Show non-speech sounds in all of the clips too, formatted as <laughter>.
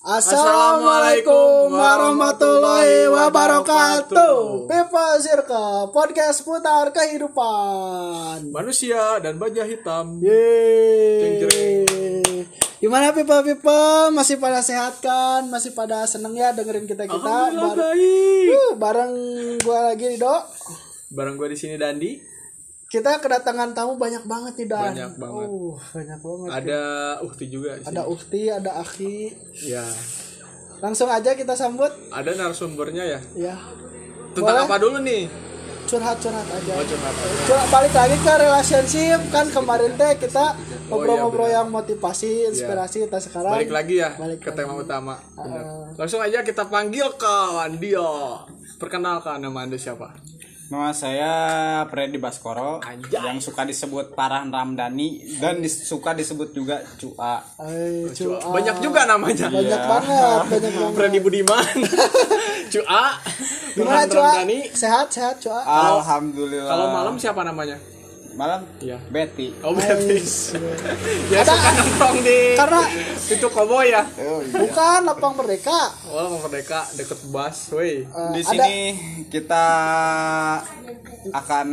Assalamualaikum warahmatullahi wabarakatuh. People Circle podcast putar kehidupan. Manusia dan baja hitam. Yeay. Gimana people people masih pada sehat kan? Masih pada seneng ya dengerin kita kita Alhamdulillah bareng, baik. Uh, bareng gua lagi Dok. Barang gua di sini Dandi. Kita kedatangan tamu banyak banget nih Dan. Banyak banget. Uh, banyak banget. Ada Ukti juga di Ada. Ukti, ada Aki. Ya. Langsung aja kita sambut. Ada narasumbernya ya. Ya, Tentang Boleh. apa dulu nih? curhat-curhat aja. Oh, curhat. Coba balik lagi ke relationship kan kemarin teh kita Oh, ngobrol-ngobrol iya, yang motivasi, inspirasi kita sekarang. Balik lagi ya Balik ke lagi. tema utama. Bener. Langsung aja kita panggil kawan dia. Perkenalkan nama Anda siapa? Nama saya Freddy Baskoro Anjay. yang suka disebut Parah Ramdhani dan dis- suka disebut juga Cua. Eh, cu- Cua. Banyak juga namanya. banyak banget, banyak <laughs> banget. Freddy Budiman. <laughs> Cua. Gimana cua? Ramdhani. Sehat, sehat cua. Alhamdulillah. Kalau malam siapa namanya? Malam Iya. Betty. Oh, Betis. <laughs> ya Ada- suka nongkrong di Karena itu koboy ya. bukan lapang merdeka. Oh, Merdeka deket bus, woi. Eh, Di ada sini kita akan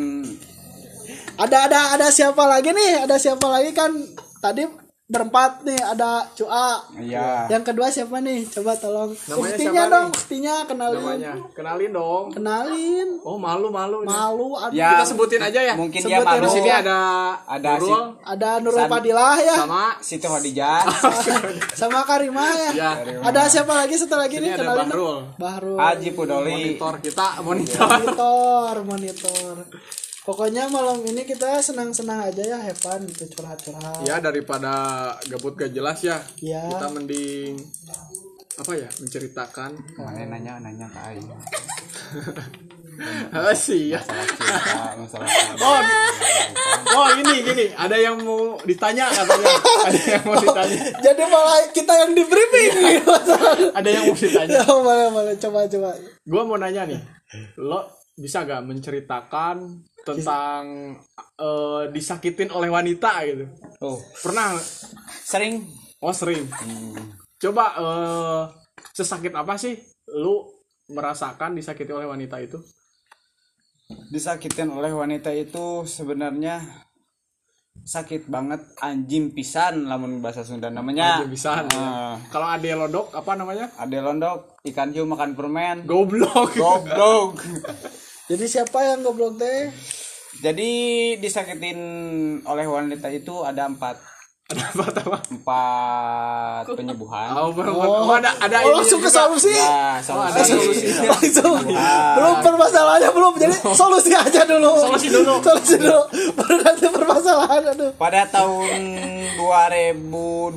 ada ada ada siapa lagi nih? Ada siapa lagi kan tadi berempat nih ada cua. ya Yang kedua siapa nih? Coba tolong. Namanya Uktinya siapa dong, nih? uktinya kenalin. Namanya. Kenalin dong. Kenalin. Oh, malu-malu. nih. Malu ada Ya. Kita sebutin aja ya. mungkin Sebutin dia Di malu aja. sini ada Ada Nurul ada Nurul San- Fadilah ya. sama Siti Khadijah, <laughs> sama Karimah ya. ya. Ada siapa lagi setelah lagi Sini nih ada kenalin Bahrul. dong. Bahrul. Haji Pudoli. Monitor kita, monitor. Monitor, monitor. Pokoknya malam ini kita senang-senang aja ya, fun gitu curhat-curhat. Ya daripada gabut gak jelas ya. Ya. Kita mending apa ya menceritakan Mana nanya nanya ke Aing. <laughs> Ah, sih ya Cinta, oh oh ini gini ada yang mau ditanya katanya ada yang mau ditanya <laughs> Jadi malah kita yang di briefing gitu. ada yang mau ditanya ya, <laughs> boleh, boleh coba coba. gue mau nanya nih lo bisa gak menceritakan tentang eh, disakitin oleh wanita gitu? Oh, pernah sering. Oh sering. Coba eh, sesakit apa sih lu merasakan disakiti oleh wanita itu? Disakitin oleh wanita itu sebenarnya sakit banget anjing pisan lamun bahasa Sunda namanya. Aja bisa Eh, kalau ade lodok apa namanya? Ada londok ikan hiu makan permen. Goblok. Goblok <laughs> Jadi siapa yang goblok teh? jadi disakitin oleh wanita itu ada empat. Ada apa apa? Empat penyembuhan. Oh, oh, ada ada Oh, ini langsung ke solusi. ya Oh, ada solusi. Solusi. langsung belum permasalahannya belum. Jadi solusi aja dulu. Solusi dulu. solusi dulu. Baru nanti permasalahan aduh. Pada tahun 2012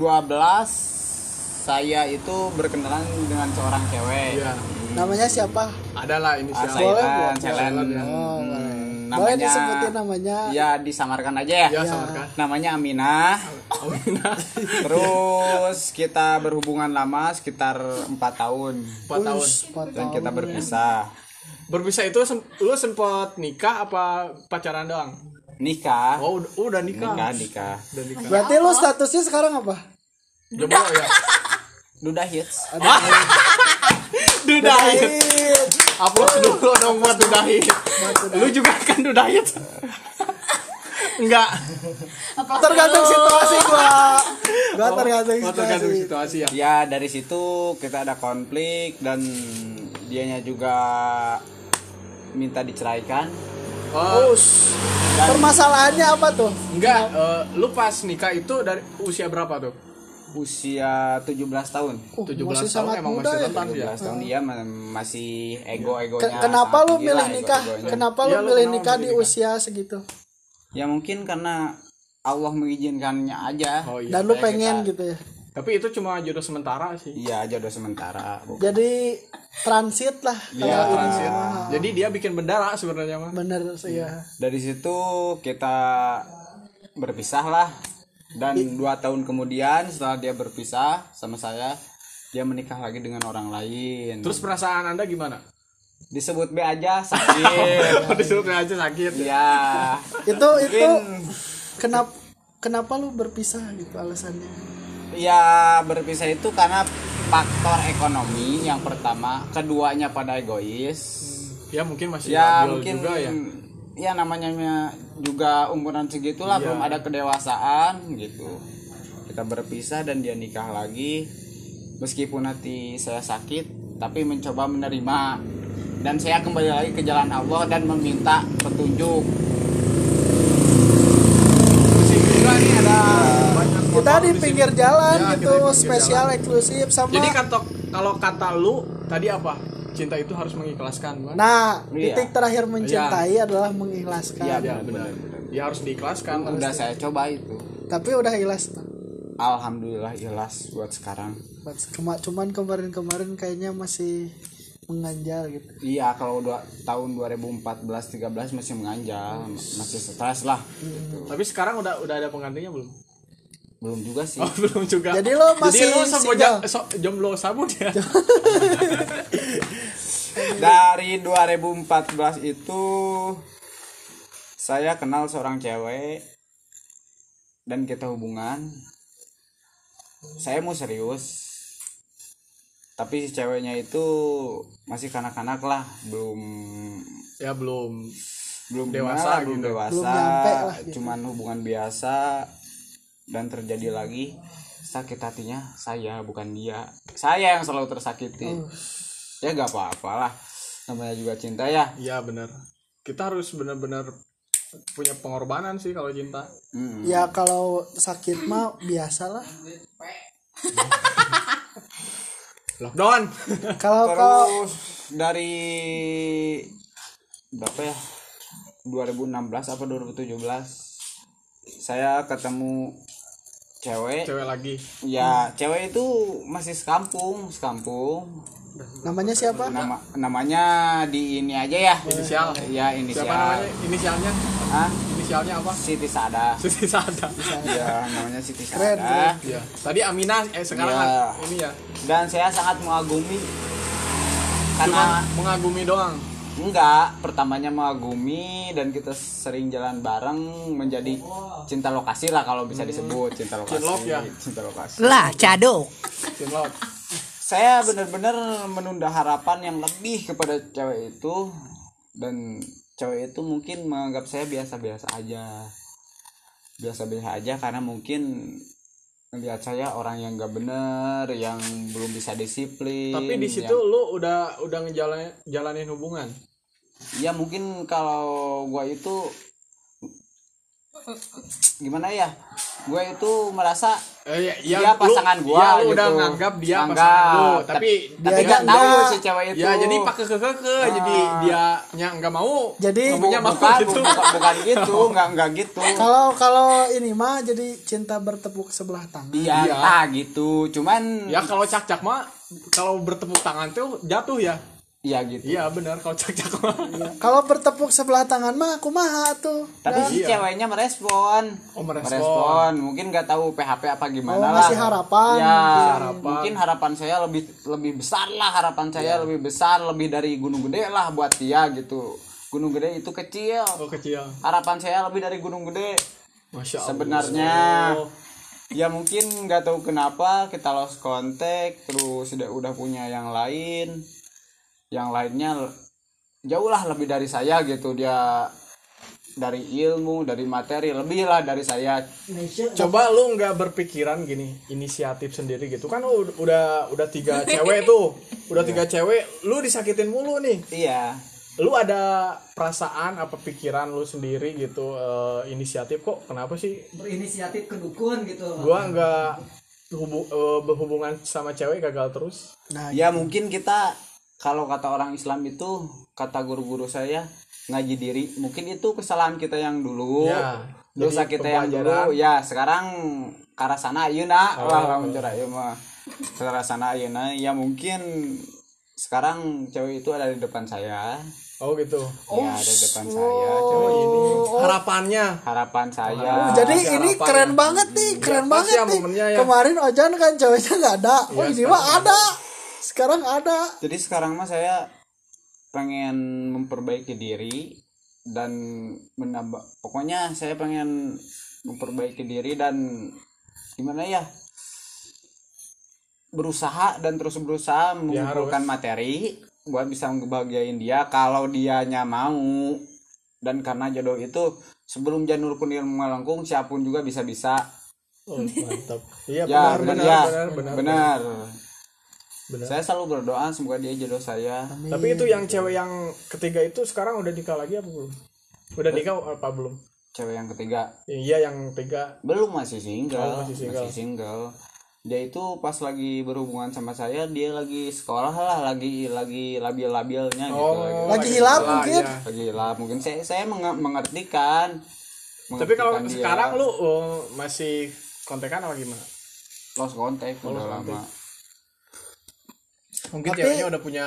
saya itu berkenalan dengan seorang cewek. Iya. Namanya siapa? Adalah ini Ah, siapa? Boleh, boleh. Sailan. Oh, Hmm, boleh. namanya boleh disebutin namanya. Ya disamarkan aja ya, ya samarkan. Namanya Aminah Aminah terus kita berhubungan lama sekitar empat tahun. Empat tahun dan tahun kita ya. berpisah. Berpisah itu sem- lu sempet nikah apa pacaran doang? Nikah. Oh udah, udah nikah. Nikah nikah. Udah nikah. Berarti lu statusnya sekarang apa? Jomblo ya. Duda hits <laughs> dudahit upload dulu dong buat dudahit lu juga kan dudahit enggak. Tergantung situasi gua <laughs> gua tergantung oh, tergantung situasi situasi ya. Ya dari situ kita ada konflik dan dianya juga minta diceraikan. Oh. Us. permasalahannya apa tuh? Enggak eh, lu pas nikah itu dari usia berapa tuh usia 17 tahun. Uh, 17 masih tahun sangat emang muda masih ya. rentan dia. 17 tahun dia ma- masih ego-egonya kenapa lu milih nikah? ego-egonya. kenapa lu Iya, lu milih kenapa nikah di nikah? usia segitu? Ya mungkin karena Allah mengizinkannya aja. Oh iya dan lu Kayak pengen kita- gitu ya? Tapi itu cuma jodoh sementara sih. Iya jodoh sementara Bu. jadi transit lah Iya, kalau ini transit. mah. jadi dia bikin bendera sebenarnya mah bener sih ya. Dari situ kita berpisah lah dan dua tahun kemudian setelah dia berpisah sama saya dia menikah lagi dengan orang lain. Terus perasaan anda gimana? Disebut B aja <laughs> sakit. Disuruh aja sakit. Ya itu itu kenapa kenapa lu berpisah gitu alasannya? Ya berpisah itu karena faktor ekonomi yang pertama keduanya pada egois. Ya mungkin masih ya mungkin juga ya ya namanya juga umuran segitulah Iya. belum ada kedewasaan gitu. Kita berpisah dan dia nikah lagi. Meskipun hati saya sakit tapi mencoba menerima. Dan saya kembali lagi ke jalan Allah dan meminta petunjuk. Ada banyak kita di pinggir jalan Ya, gitu di pinggir spesial jalan. eksklusif sama jadi kata kalau kata lu tadi apa cinta itu harus mengikhlaskan kan? Nah Iya. titik terakhir mencintai adalah mengikhlaskan. Iya, ya benar, ya harus diikhlaskan udah saya coba itu. Tapi udah ikhlas alhamdulillah ikhlas buat sekarang. Buat kema- cuman kemarin-kemarin kayaknya masih menganjal gitu. Iya kalau dua, tahun 2014 13 masih menganjal masih stres lah tapi sekarang udah udah ada penggantinya belum? Belum juga sih. Oh <laughs> belum juga. Jadi lo masih jadi lo sama single? ja- so- jomblo sabun ya <laughs> dari 2014 itu saya kenal seorang cewek dan kita hubungan saya mau serius tapi si ceweknya itu masih kanak-kanak lah belum ya belum belum Dewasa gimana, belum gitu. dewasa Belum lah gitu. cuman hubungan biasa dan terjadi lagi sakit hatinya saya bukan dia saya yang selalu tersakiti Oh. ya gak apa-apa lah namanya juga cinta ya Iya benar. Kita harus benar-benar punya pengorbanan sih kalau cinta. Mm. ya kalau sakit mah biasalah Lockdown. kalau kalau dari berapa ya 2016 apa 2017 saya ketemu cewek Cewek lagi. ya cewek itu masih sekampung sekampung namanya siapa nama namanya di ini aja ya Inisial. ya Siapa inisial namanya? Inisialnya? Hah? Inisialnya apa? Siti Sada Siti Sada. ya namanya Siti Keren, Sada Iya. Tadi Aminah eh sekarang Iya. ini ya. dan saya sangat mengagumi Cuma karena mengagumi doang. Enggak pertamanya mengagumi dan kita sering jalan bareng menjadi cinta lokasi lah kalau bisa disebut cinta lokasi Cinlok ya? cinta lokasi Lah, cado. Cinlok. saya benar-benar menunda harapan yang lebih kepada cewek itu dan cewek itu mungkin menganggap saya biasa-biasa aja biasa-biasa aja karena mungkin melihat saya orang yang gak bener yang belum bisa disiplin Tapi di situ yang- lu udah udah ngejalanin jalanin hubungan. ya mungkin kalau gua itu gimana ya? Gue itu merasa Eh, ya, dia ya, pasangan gua ya, lu gitu. udah nganggap dia Anggap. pasangan lu, Tapi- tapi tapi Dia nggak enggak. tahu si cewek itu. ya jadi pakai keke jadi dia nya nggak mau Jadi- mau bukan, gitu. bukan, bukan gitu <laughs> nggak nggak gitu. Kalau kalau ini mah jadi cinta bertepuk sebelah tangan. Iya ah gitu cuman ya kalau cak cak mah kalau bertepuk tangan tuh jatuh ya iya gitu. Iya benar kalau cak cak mah. Ya, kalau bertepuk sebelah tangan mah aku mah tuh. Tapi si Iya. ceweknya merespon. Oh, merespon. mungkin nggak tahu PHP apa gimana Oh, lah. masih harapan. Ya mungkin. Harapan. mungkin harapan saya lebih lebih besar lah harapan saya Iya. lebih besar lebih dari gunung gede lah buat dia gitu. Gunung gede itu kecil. Oh kecil. Harapan saya lebih dari gunung gede. Masya allah. Sebenarnya ya mungkin nggak tahu kenapa kita lost contact terus udah udah punya yang lain yang lainnya jauh lah lebih dari saya gitu. Dia dari ilmu dari materi lebih lah dari saya. Coba lu nggak berpikiran gini inisiatif sendiri gitu. Kan lu udah udah tiga <laughs> cewek tuh. Udah tiga cewek lu disakitin mulu nih. Iya. Lu ada perasaan apa pikiran lu sendiri gitu eh, inisiatif? Kok kenapa sih? Berinisiatif ke dukun gitu. gua nggak hubu- eh, berhubungan sama cewek gagal terus. Nah ya mungkin kita kalau kata orang Islam itu kata guru-guru saya ngaji diri. Mungkin itu kesalahan kita yang dulu Ya, dosa kita yang dulu. ya sekarang ke arah sana ayeuna Oh. wah lamun cara ieu mah ke arah sana ayeuna ya mungkin sekarang cewek itu ada di depan saya. Oh gitu. Ya ada di depan saya cewek ini. Harapannya. Harapan saya. Jadi Masih ini harapan keren ya. banget nih keren banget ya nih. momennya ya. kemarin Ojan kan ceweknya nggak ada. Oh Iya, ini mah ada sekarang ada jadi sekarang mah saya pengen memperbaiki diri dan menambah pokoknya saya pengen memperbaiki diri dan gimana ya berusaha dan terus berusaha mengumpulkan materi buat bisa ngebahagiain dia kalau dianya mau dan karena jodoh itu sebelum janur kuning melengkung siapa pun juga bisa bisa Oh, mantap. Iya ya benar benar benar ya benar benar. benar. Benar. saya selalu berdoa semoga dia jodoh saya Tapi itu yang cewek yang ketiga itu sekarang udah nikah lagi apa belum? Udah nikah apa belum? cewek yang ketiga Iya yang tiga. belum masih single, Oh, masih single. single. dia itu pas lagi berhubungan sama saya dia lagi sekolah lah lagi lagi labil-labilnya gitu Oh, Lagi hilap sekolah, mungkin. iya. lagi hilap mungkin saya saya meng- mengertikan Tapi kalau dia. sekarang lu oh, masih kontekan apa gimana? lost contact udah lama Mungkin Tapi- ceweknya udah punya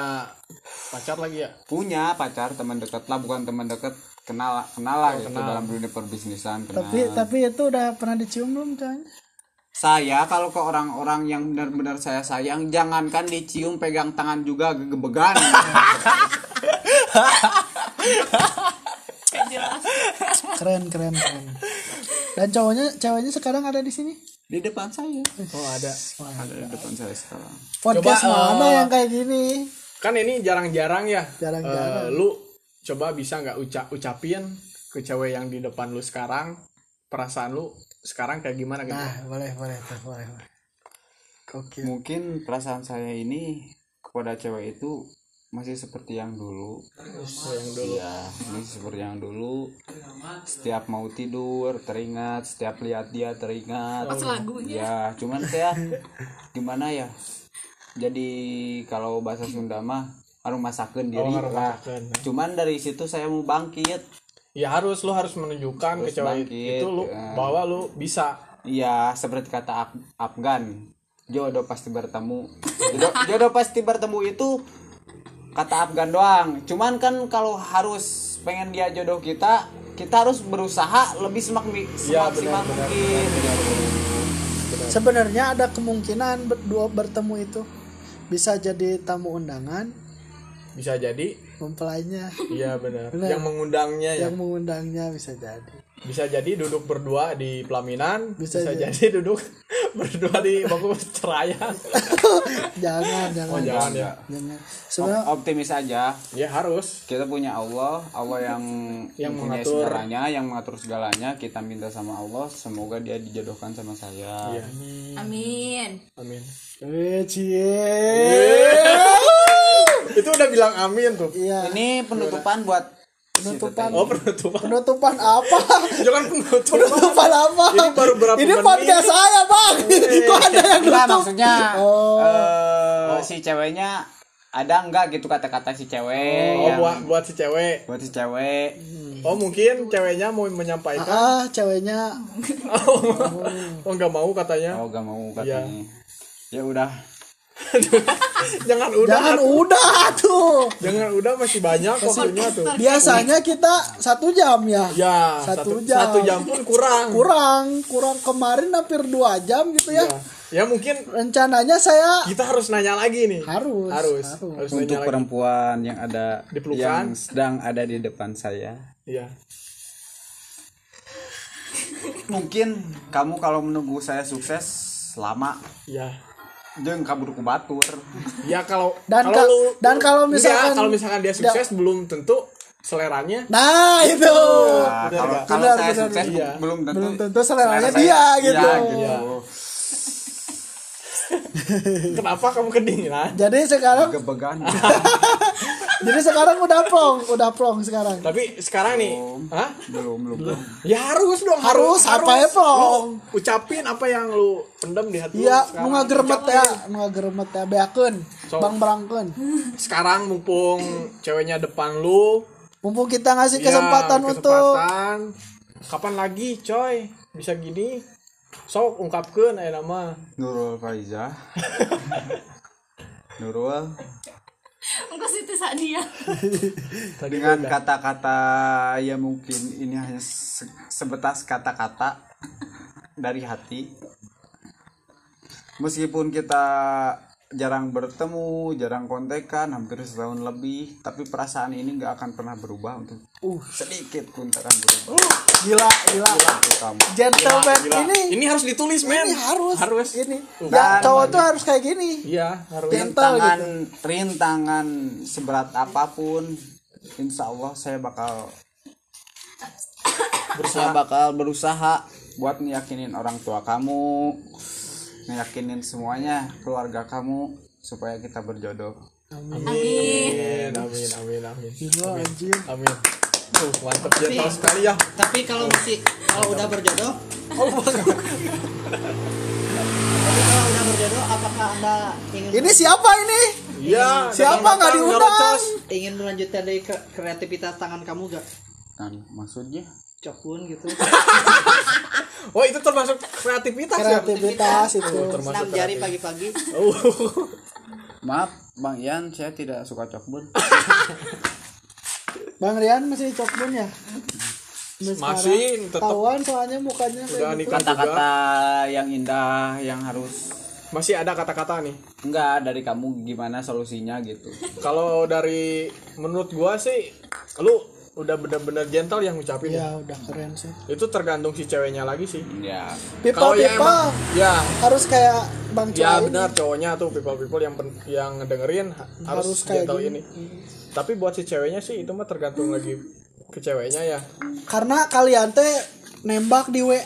pacar lagi ya? punya pacar teman dekat lah bukan teman dekat kenal kenal lah gitu kenal. dalam dunia perbisnisan kenal Tapi tapi itu udah pernah dicium belum coy? saya kalau ke orang-orang yang benar-benar saya sayang jangankan dicium pegang tangan juga gegebegan Keren keren keren. Dan cowoknya ceweknya sekarang ada di sini. Di depan saya Oh ada. ada di depan saya sekarang Podcast Coba, mana eh, yang kayak gini? Kan ini jarang-jarang ya. Jarang-jarang. Eh, lu coba bisa nggak ucap ucapin ke cewek yang di depan lu sekarang perasaan lu sekarang kayak gimana gitu? Nah, boleh boleh boleh boleh. Oke. mungkin perasaan saya ini kepada cewek itu masih seperti yang dulu yang dulu. Iya, masih seperti yang dulu. Setiap mau tidur teringat, setiap lihat dia teringat. Pas lagunya. Ya, cuman saya gimana ya? Jadi kalau bahasa Sunda mah harus masakan diri Oh, harus lah. masakeun. Cuman dari situ saya mau bangkit. Ya harus lu harus menunjukkan ke Harus cewek bangkit, itu lu ya. bahwa lu bisa. Iya, seperti kata Af- Afgan, jodoh pasti bertemu. Jodoh, jodoh pasti bertemu itu kata Afgan doang. Cuman kan kalau harus pengen dia jodoh kita, kita harus berusaha lebih semak Iya, semaksimal benar, benar. mungkin. Sebenarnya ada kemungkinan berdua bertemu itu bisa jadi tamu undangan Bisa jadi mempelainya iya benar. Benar. Yang mengundangnya ya. yang mengundangnya bisa jadi. Bisa jadi duduk berdua di pelaminan, bisa, Bisa jadi. jadi. duduk <laughs> berdua di bangku ceraian. <laughs> jangan jangan Oh, jangan ya. jangan. Sebenarnya optimis aja. Ya harus. Kita punya Allah, Allah yang Yang mengatur. segalanya, yang mengatur segalanya. Kita minta sama Allah, semoga dia dijodohkan sama saya. Iya. Amin. Amin. eh cie. <laughs> Itu udah bilang amin tuh. Iya. Ini penutupan buat Penutupan. Oh penutupan. Penutupan apa? Jangan penutup. Penutupan apa? Ini baru berapa Ini podcast saya, Bang. <laughs> Kok ada yang nutup? maksudnya Oh. eh, si ceweknya ada enggak gitu kata-kata si cewek Oh yang buat buat si cewek. buat si cewek Oh mungkin ceweknya mau menyampaikan. Ah, ceweknya <laughs> Oh nggak mau katanya. oh gak mau Iya. katanya ya udah <laughs> Jangan udah. jangan udah tuh. Jangan udah masih banyak waktunya tuh. Biasanya kita satu jam ya. Ya Satu satu, jam. satu jam pun kurang. Kurang, kurang kemarin hampir dua jam gitu ya. Ya. Ya mungkin Rencananya saya kita harus nanya lagi nih. harus Harus. harus. Harus untuk nanya lagi. perempuan yang ada Dipelukan. yang sedang ada di depan saya Iya. mungkin kamu kalau menunggu saya sukses lama Iya. Jangan kabur ke batur Ya kalau Dan kalau ka- lu dan kalau Enggak, misalkan- kalau misalkan dia sukses belum tentu seleranya Nah, itu. Nah, benar kalau kalau Benar, saya benar, sukses iya. belum tentu Belum tentu seleranya selera dia, saya- gitu. iya, kenapa kamu kedinginan? Jadi sekarang Gebegan. <laughs> jadi sekarang udah plong, udah plong sekarang. Tapi sekarang nih, hah? belum belum belum Ya harus dong, Harus, apa ya, Plong? Lu Ucapin apa yang lu pendem di hati lu Iya, ngageremet Ucap ya, aja. nu ngageremet ya beakeun, So- Bang berangkeun. Sekarang mumpung ceweknya depan lu, Mumpung kita ngasih ya, kesempatan untuk kesempatan. Kapan lagi, coy? Bisa gini? Sok ungkapkeun aya nama. Nurul Faiza <laughs> Nurul Engkau situ dia. <laughs> dengan kata-kata ya mungkin ini hanya se- sebatas kata-kata dari hati meskipun kita jarang bertemu jarang kontekan hampir setahun lebih tapi perasaan ini nggak akan pernah berubah untuk Uh. sedikit pun tak akan berubah Gila, gila. untuk kamu Gentleman Gila. ini ini harus ditulis men ini harus harus ini. Dan- Ya, cowok tuh harus kayak gini. iya harus rintangan gitu. rintangan seberat apa pun insya Allah saya bakal saya bakal berusaha buat ngeyakinin orang tua kamu ngeyakinin semuanya keluarga kamu supaya kita berjodoh. Amin. Amin amin amin Gila anjir. amin. Tuh, mantep gentle sekali ya. Tapi kalau masih kalau udah berjodoh, oh <laughs> tapi kalau udah berjodoh, apakah anda ingin Ini siapa ini? iya Siapa? nggak diundang? ingin melanjutkan dari kre- kreativitas tangan kamu gak? kan maksudnya Cokun gitu. <laughs> oh itu termasuk kreativitas ya Kreativitas itu. termasuk Senam jari pagi-pagi. oh <laughs> maaf Bang Ian saya tidak suka cokbun <laughs> Bang Rian masih cokbun ya? Masih, tetep. Tahuan soalnya mukanya gitu. kata-kata yang indah yang harus masih ada kata-kata nih enggak dari kamu gimana solusinya gitu kalau dari menurut gua sih lu udah bener-bener gentle yang ngucapin ya. Ya udah keren sih. itu tergantung si ceweknya lagi sih ya People kalau ya people emang ya harus kayak Bang ya Cuai. benar cowoknya tuh people people yang pen- yang ngedengerin ha- harus, Harus kayak gentle gini. ini tapi buat si ceweknya sih itu mah tergantung lagi ke ceweknya ya Karena kalian teh nembak di WA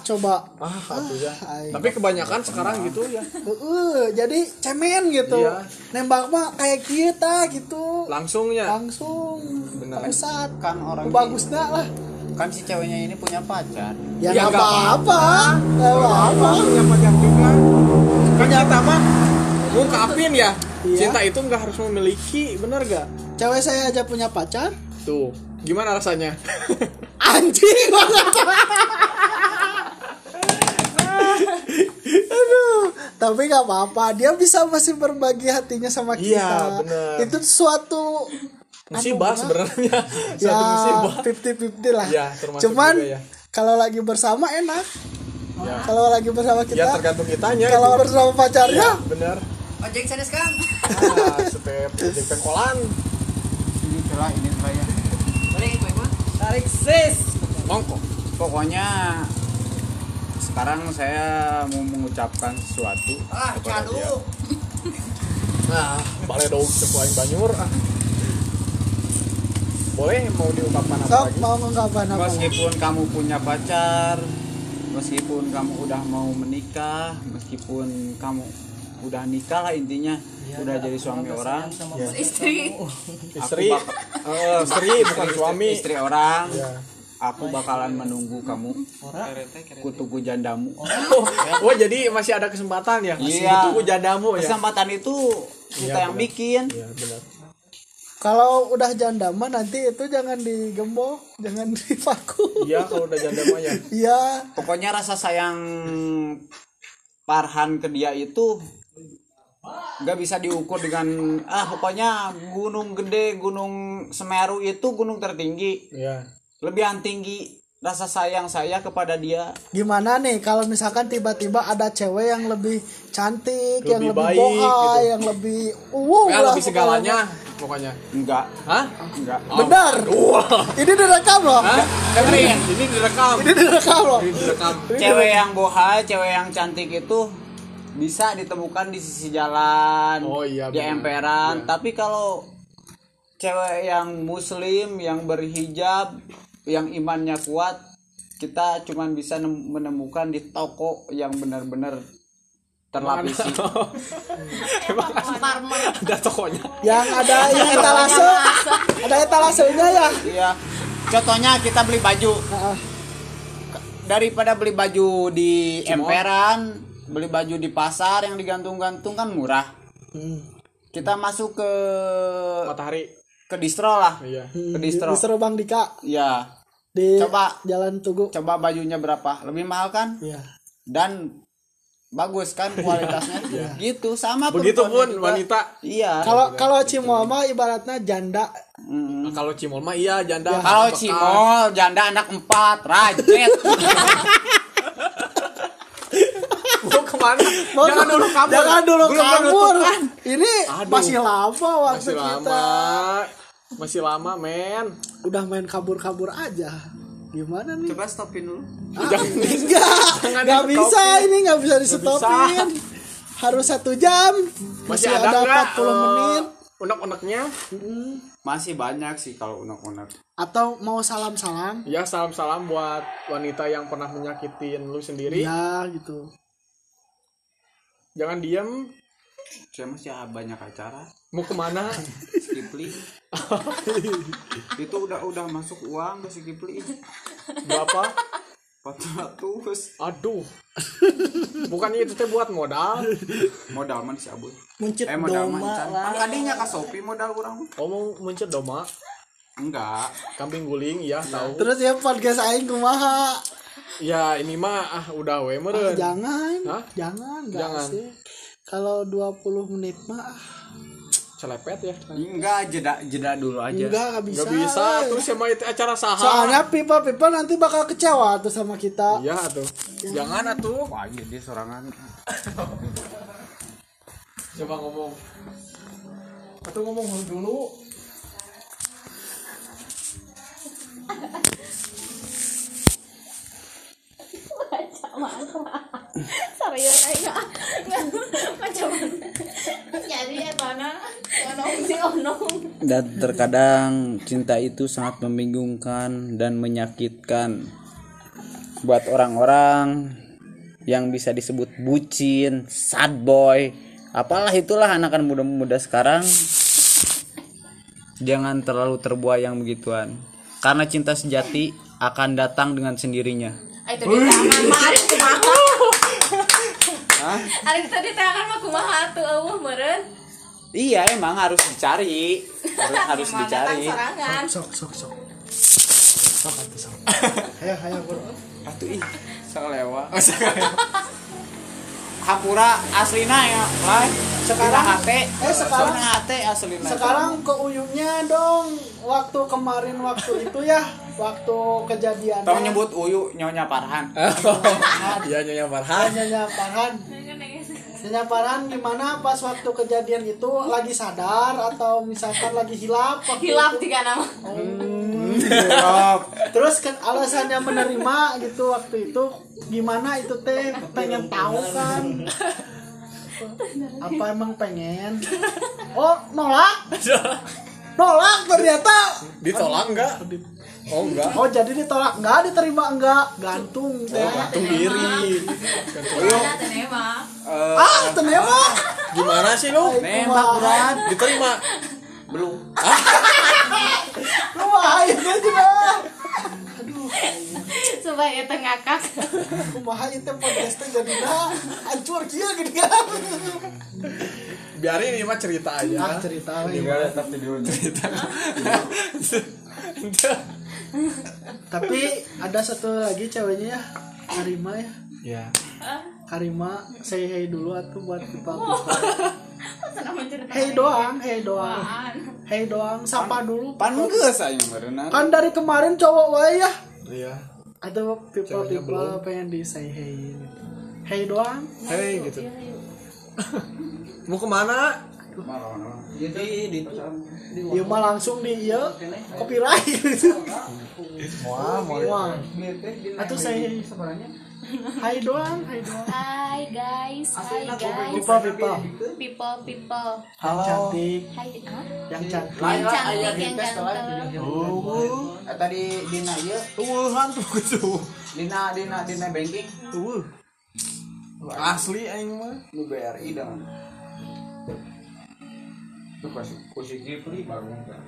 coba. ah atuh ya tapi kebanyakan sekarang gitu ya Heeh, jadi cemen gitu. Iya. Nembak mah kayak kita gitu. langsungnya Langsung Bener. pusat. kan orang Bagusnya lah. kan si ceweknya ini punya pacar Ya Ya, apa-apa. Nggak apa-apa. punya pacar juga kan kita mah ngungkapin ya Iya. cinta itu nggak harus memiliki bener gak Cewek saya aja punya pacar. tuh gimana rasanya <laughs> Anjing banget. Aduh, tapi nggak apa-apa. Dia bisa masih berbagi hatinya sama kita. Iya, bener. Itu suatu musibah sebenarnya <laughs> ya musibah 50-50 lah. Ya, Cuman ya. kalau lagi bersama enak. Ya. Kalau lagi bersama kita, ya tergantung kitanya kalau gitu. bersama pacarnya, bener Ojek sana sekarang. ah step jadi pengkolan ini celah ini celah ya Boleh gue mah. Tarik sis. mongko pokoknya sekarang saya mau mengucapkan sesuatu Ah, kepada dia <laughs> cadu. nah boleh dong sesuai banyur ah boleh mau diungkapkan apa sok lagi mau ngungkapin apa? meskipun kamu punya pacar meskipun kamu udah mau menikah meskipun kamu udah nikah lah intinya udah jadi suami orang. istri. Istri. Bak- eh, istri bukan suami. istri orang. Ya aku bakalan menunggu kamu. Kutuku jandamu. Oh, oh, jadi masih ada kesempatan ya? Masih Iya. ditunggu jadamu ya? Kesempatan itu kita Iya, yang benar. bikin. Iya benar. Kalau udah janda mah nanti itu jangan digembok, jangan <laughs> dipaku. iya kalau udah janda mah ya. Iya, pokoknya rasa sayang Parhan ke dia itu nggak bisa diukur dengan ah pokoknya gunung gede gunung Semeru itu gunung tertinggi. Iya. Lebih tinggi rasa sayang saya kepada dia. Gimana nih kalau misalkan tiba-tiba ada cewek yang lebih cantik, yang Lebih lebih baik, bohai, gitu. yang lebih uh ya lah lebih segalanya pokoknya. Enggak hah? Enggak Benar. wah. Ini direkam loh. Hah? dengerin ini direkam. Ini direkam loh. ini direkam. Cewek yang bohai cewek yang cantik itu bisa ditemukan di sisi jalan Oh iya, di emperan. Tapi kalau cewek yang muslim yang berhijab yang imannya kuat kita cuman bisa nem- menemukan di toko yang benar-benar terlapisi. Emang ada <laughs> tokonya? Yang ada <laughs> yang etalase, ada etalasenya ya. Iya. Contohnya kita beli baju. Heeh. Daripada beli baju di emperan, beli baju di pasar yang digantung-gantung kan murah. Hmm. Kita masuk ke matahari ke distro lah. iya Ke Di, distro. disuruh Bang Dika Iya. di Coba. Jalan Tugu. Coba bajunya berapa? Lebih mahal kan? Iya. Dan bagus kan kualitasnya. <laughs> Gitu sama begitupun perempuan juga. wanita Iya. Kalau kalau Cimol mah ibaratnya janda. Mm. kalau cimol mah iya janda Kalau bekas. cimol janda anak empat, rajet. <laughs> ke mana Mau jangan dulu kabur Jangan dulu Belum kabur. Ini Aduh. masih lama waktu masih kita. lama masih lama men Udah main kabur-kabur aja. Gimana nih? coba stopin dulu Ah, <laughs> enggak, enggak bisa ini enggak bisa di stopin. Harus satu jam. masih, Masih, ada, ada, nggak 40 eh, menit. unek-uneknya masih banyak sih kalau unek-unek Atau mau salam-salam? ya salam-salam buat wanita yang pernah menyakitin lu sendiri Ya gitu. Jangan diem. Saya masih banyak acara. Mau ke mana? Skipli <laughs> itu udah udah masuk uang ke Skipli berapa? 400 aduh. Bukannya itu teh buat modal. Modal man si abul Muncit eh modal doma lah. kan kadinya ka Shopee modal kurang oh mau muncul doma? Enggak. Kambing guling ya tahu. Terus ya podcast aing kumaha? Ya ini mah ah udah we meureun Jangan. Hah? Jangan, enggak Jangan. sih. Kalau 20 menit mah ah, celepet ya enggak jeda jeda dulu aja enggak enggak bisa. nggak bisa terus sama itu acara saha Soalnya pipa-pipa nanti bakal kecewa tuh sama kita. iya tuh jangan atuh wah iya dia sorangan <coughs> coba ngomong atau ngomong dulu <laughs> Dan terkadang cinta itu sangat membingungkan dan menyakitkan buat orang-orang yang bisa disebut bucin, sad boy, apalah itulah anak-anak muda-muda sekarang. Jangan terlalu terbuai yang begituan. Karena cinta sejati akan datang dengan sendirinya. Ah, Itu di tangan mah ari kumaha. Ari kita di tangan mah kumaha tuh eueuh meureun. Iya, emang harus dicari. Harus harus dicari. Sok, sok, sok. Sok atuh sok. <laughs> Ayo, ayo, bro. Atuh ih, salewa. <laughs> Hampura aslina ya, lah. Sekarang- hate. eh, sekarang- hate aslina. Sekarang ke uyunya dong. Waktu kemarin waktu itu ya, waktu kejadian. Tahu nyebut uyu nyonya Parhan. <laughs> iya nyonya Farhan Nyonya Farhan. Nyonya Farhan gimana pas waktu kejadian itu lagi sadar atau misalkan lagi hilap? Hilap tiga nama. Terus kan alasannya menerima gitu waktu itu gimana itu teh pengen tahu kan? Apa emang pengen? Oh nolak? <laughs> Nolak ternyata. ditolak enggak oh enggak Oh jadi ditolak enggak diterima enggak gantung teh. gantung diri Ada teh mah. Ah ternyata. gimana sih lu Nembak berat. diterima Belum. Kumaha itu juga. Supaya itu ngakak. Kumaha itu podcastnya jadinya hancur kieu gini kan. biarin ini mah cerita aja Ah cerita we. Gimana tapi video cerita. <laughs> Tapi ada satu lagi ceweknya ya, Karima ya. ya Karima say hey dulu atuh buat pipa Senang menceritakan. Hey doang, hey doang. Hey doang, sapa dulu. Pan geus aya berenang. Kan dari kemarin cowok wae ya. iya Atau people Ceweknya people pengen di say hey. Hey doang. hei gitu <laughs> mau ke mana Jadi di Ya mah langsung di iya copyright gitu. wah Wah. Atau say hey Hai doang, hai doang. Hai guys, hai guys. Pipa pipa. People, people. Yang cantik, Hai, hah? yang cantik. Yang cantik, yang ganteng. Oh, tadi dina ieu tuhan tuh gitu dina dina dina banking tuh asli aing mah nu BRI dong. Tuh kasih kursi Kipli bangun kan.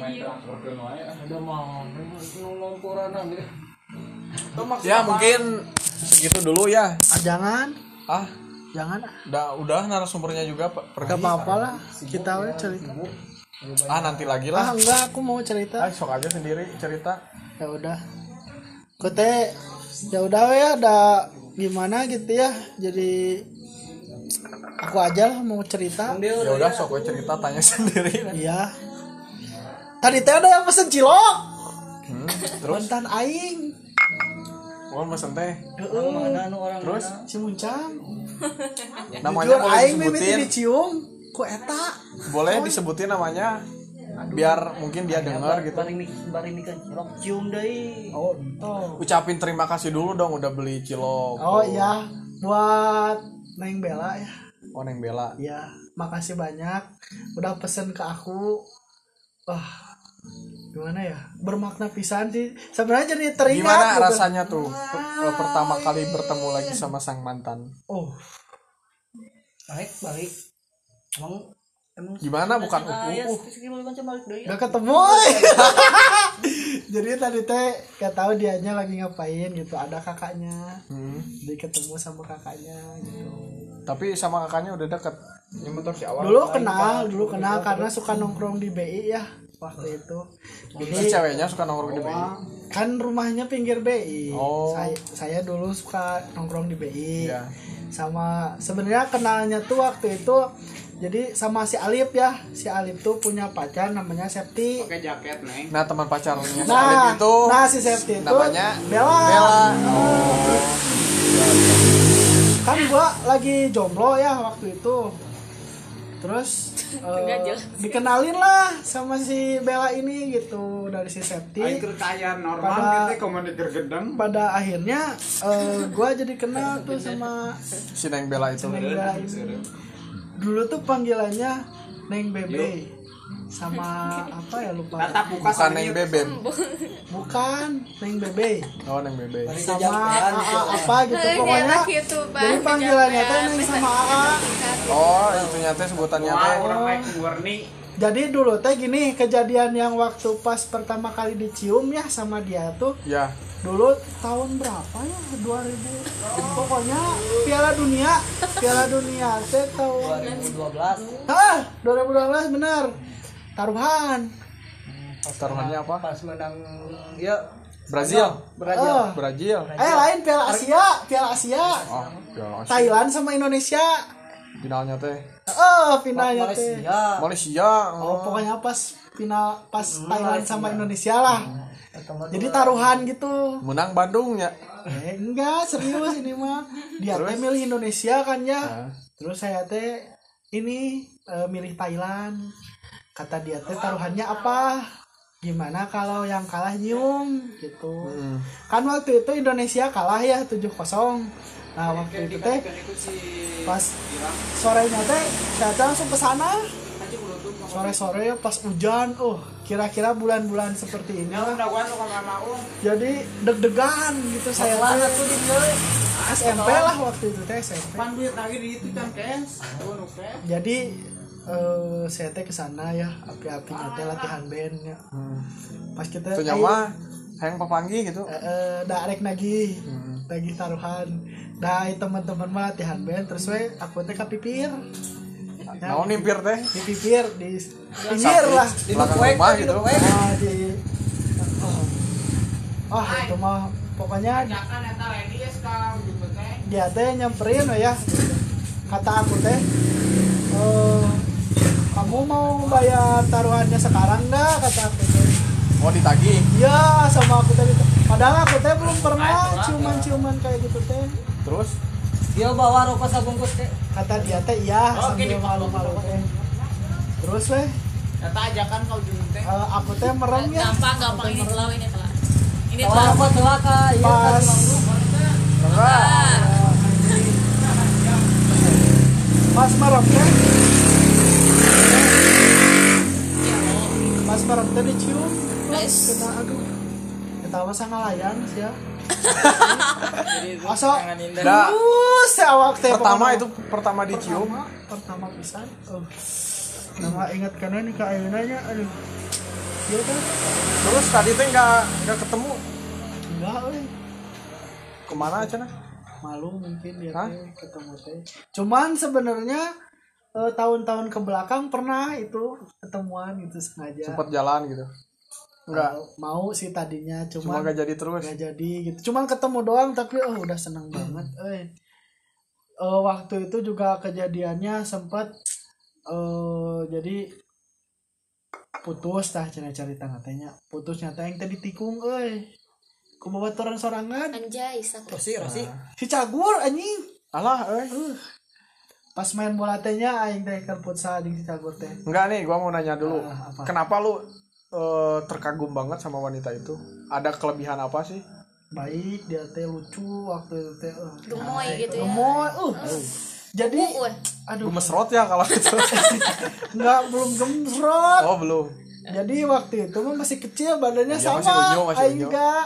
Main transfer ke ada mau ngomporan gitu. ya mungkin segitu dulu ya Ah, jangan, ah jangan. udah udah narasumbernya juga Pak. pergi Gak apa-apa lah, kita we cerita. ah nanti lagi Ah lah enggak, aku mau cerita. ah sok aja sendiri cerita Ya udah. Kote, ya udah we ada gimana gitu ya. Jadi aku aja lah mau cerita. ya udah sok gue cerita tanya sendiri. Iya. Tadi teh ada yang pesen cilok. Hmm, terus? Mantan aing. oh mesen teh. Orang mana nu orang Terus? mana? si muncang <laughs> namanya jujur boleh aing mimiti disebutin? dicium ku eta. Boleh disebutin namanya? Biar mungkin dia denger gitu. Bari bari mik rok cium deui. oh oh ucapin terima kasih dulu dong udah beli cilok. Oh iya. Buat neng bella ya oh neng bela ya makasih banyak udah pesen ke aku wah gimana ya bermakna pisan sih sebenarnya jadi teringat gimana gitu. rasanya tuh per- pertama kali bertemu lagi sama sang mantan oh Baik, balik. Emang emang gimana bukan ya, uh, uh. deui. Gak ketemu. <laughs> Jadi tadi teh gak tahu dianya lagi ngapain gitu Ada kakaknya Hmm. Jadi ketemu sama kakaknya gitu tapi sama kakaknya udah deket. Motor si awal Dulu kenal, dulu kenal karena suka nongkrong di BI ya Waktu itu. Terus Jadi ceweknya suka nongkrong di BI kan rumahnya pinggir BI Oh. saya, saya dulu suka nongkrong di BI Iya. Sama sebenarnya kenalnya tuh waktu itu jadi sama si Alip ya. Si Alip tuh punya pacar namanya Septi. Pakai jaket neng. Nah teman pacarnya si Alif Nah, itu nah si Septi itu namanya Bella. Bella kan gua lagi jomblo ya waktu itu. Terus <laughs> eh, dikenalin lah sama si Bella ini gitu dari si Septi. Kaya normal Pada- gitu pada akhirnya eh, gua jadi kenal tuh sama si neng Bella itu. Neng Bella ini. Dulu tuh panggilannya Neng Bebe sama apa ya lupa. Bukan neng bebem bukan Neng Bebe. Oh neng bebe. Sama AA apa gitu pokoknya. gitu, jadi panggilannya tuh Neng sama AA oh itu nyata sebutannya teh. Jadi dulu teh gini kejadian yang waktu pas pertama kali dicium ya sama dia tuh. Ya. Dulu tahun berapa ya? 2000 pokoknya Piala Dunia. Piala Dunia teh tahun 2012 ah 2012 bener. Taruhan taruhannya apa? pas menang ya Brazil. oh. Brazil. Eh lain Piala Asia Piala Asia. Oh ya Thailand sama Indonesia. Finalnya teh. Oh finalnya teh. Malaysia. Malaysia. Oh pokoknya pas final pas Thailand sama Indonesia lah. Jadi taruhan gitu. Menang Bandung ya Eh, enggak serius ini mah. Dia teh milih Indonesia kan ya. Terus saya teh ini eh, milih Thailand. Kata dia teh taruhannya apa gimana kalau yang kalah nyium? Gitu. Hmm. kan waktu itu Indonesia kalah ya 7-0 nah waktu itu teh pas sorenya teh saya langsung ke sana. Sore-sore pas hujan oh kira-kira bulan-bulan seperti ini lah jadi deg-degan gitu saya teh SMP lah waktu itu teh SMP kan jadi eh saya teh ke sana ya api-apinya teh latihan band ya pas kita itu nyawa hayang papanggi gitu? Eh, eh, darek nagih lagi taruhan. Dah teman-teman mah latihan band terus we aku teh kapipir. Naon nimpir teh? Di pipir di pinggir lah. Di belakang rumah gitu. Ah, di oh. oh itu mah pokoknya dia teh nyamperin we ya. Kata aku teh eh kamu mau bayar taruhannya sekarang nggak? Kata aku mau ditagih? Iya sama aku tadi padahal aku teh belum pernah ciuman-ciuman kayak gitu teh. Terus? Dia bawa rokok sabungkus teh. Kata dia teh iya sambil malu-malu teh. Terus weh? Kata ajakan kau jeung teh. Eh, aku teh merem ya. Gampang, gampang. Ini telah ini telah. Ini telah. rokok celaka iya pas. pas merem. Teh pas merem teh dicium Guys. kita aduh. Kita mah ngalayan sih ya. Masa ya awak teh pertama itu pertama dicium pertama, pertama pisan. Oh. nama ingat karena nih ke ayeunanya aduh. Iya kan terus tadi teh nggak nggak ketemu? Enggak euy ke mana aja nah malu mungkin dia teh ketemu teh. Cuman sebenarnya eh, tahun-tahun ke belakang pernah itu ketemuan gitu sengaja. Sempet jalan gitu. Enggak. Mau sih tadinya cuma cuman nggak jadi terus. nggak jadi gitu. Cuman ketemu doang tapi oh udah seneng banget eh. Eh, waktu itu juga kejadiannya sempat eh jadi putus tah cina cerita katanya putusnya teh yang tadi tikung eh. Ku babaturan sorangan. Anjay, sak. Rosi Rosi si cagur anjing. Alah eh pas main bola tehnya aing teh keur futsal si cagur teh. Enggak nih gua mau nanya dulu. Ah, apa? kenapa lu eh, terkagum banget sama wanita itu? Ada kelebihan apa sih? Baik dia teh lucu waktu itu teh uh, Gemoy gitu ya. gemoy uh. Jadi Uh, aduh. Mesrot ya kalau <laughs> itu nggak belum gemrot oh belum. Jadi waktu itu mah masih kecil badannya Iya, sama. masih unyu, masih unyu. enggak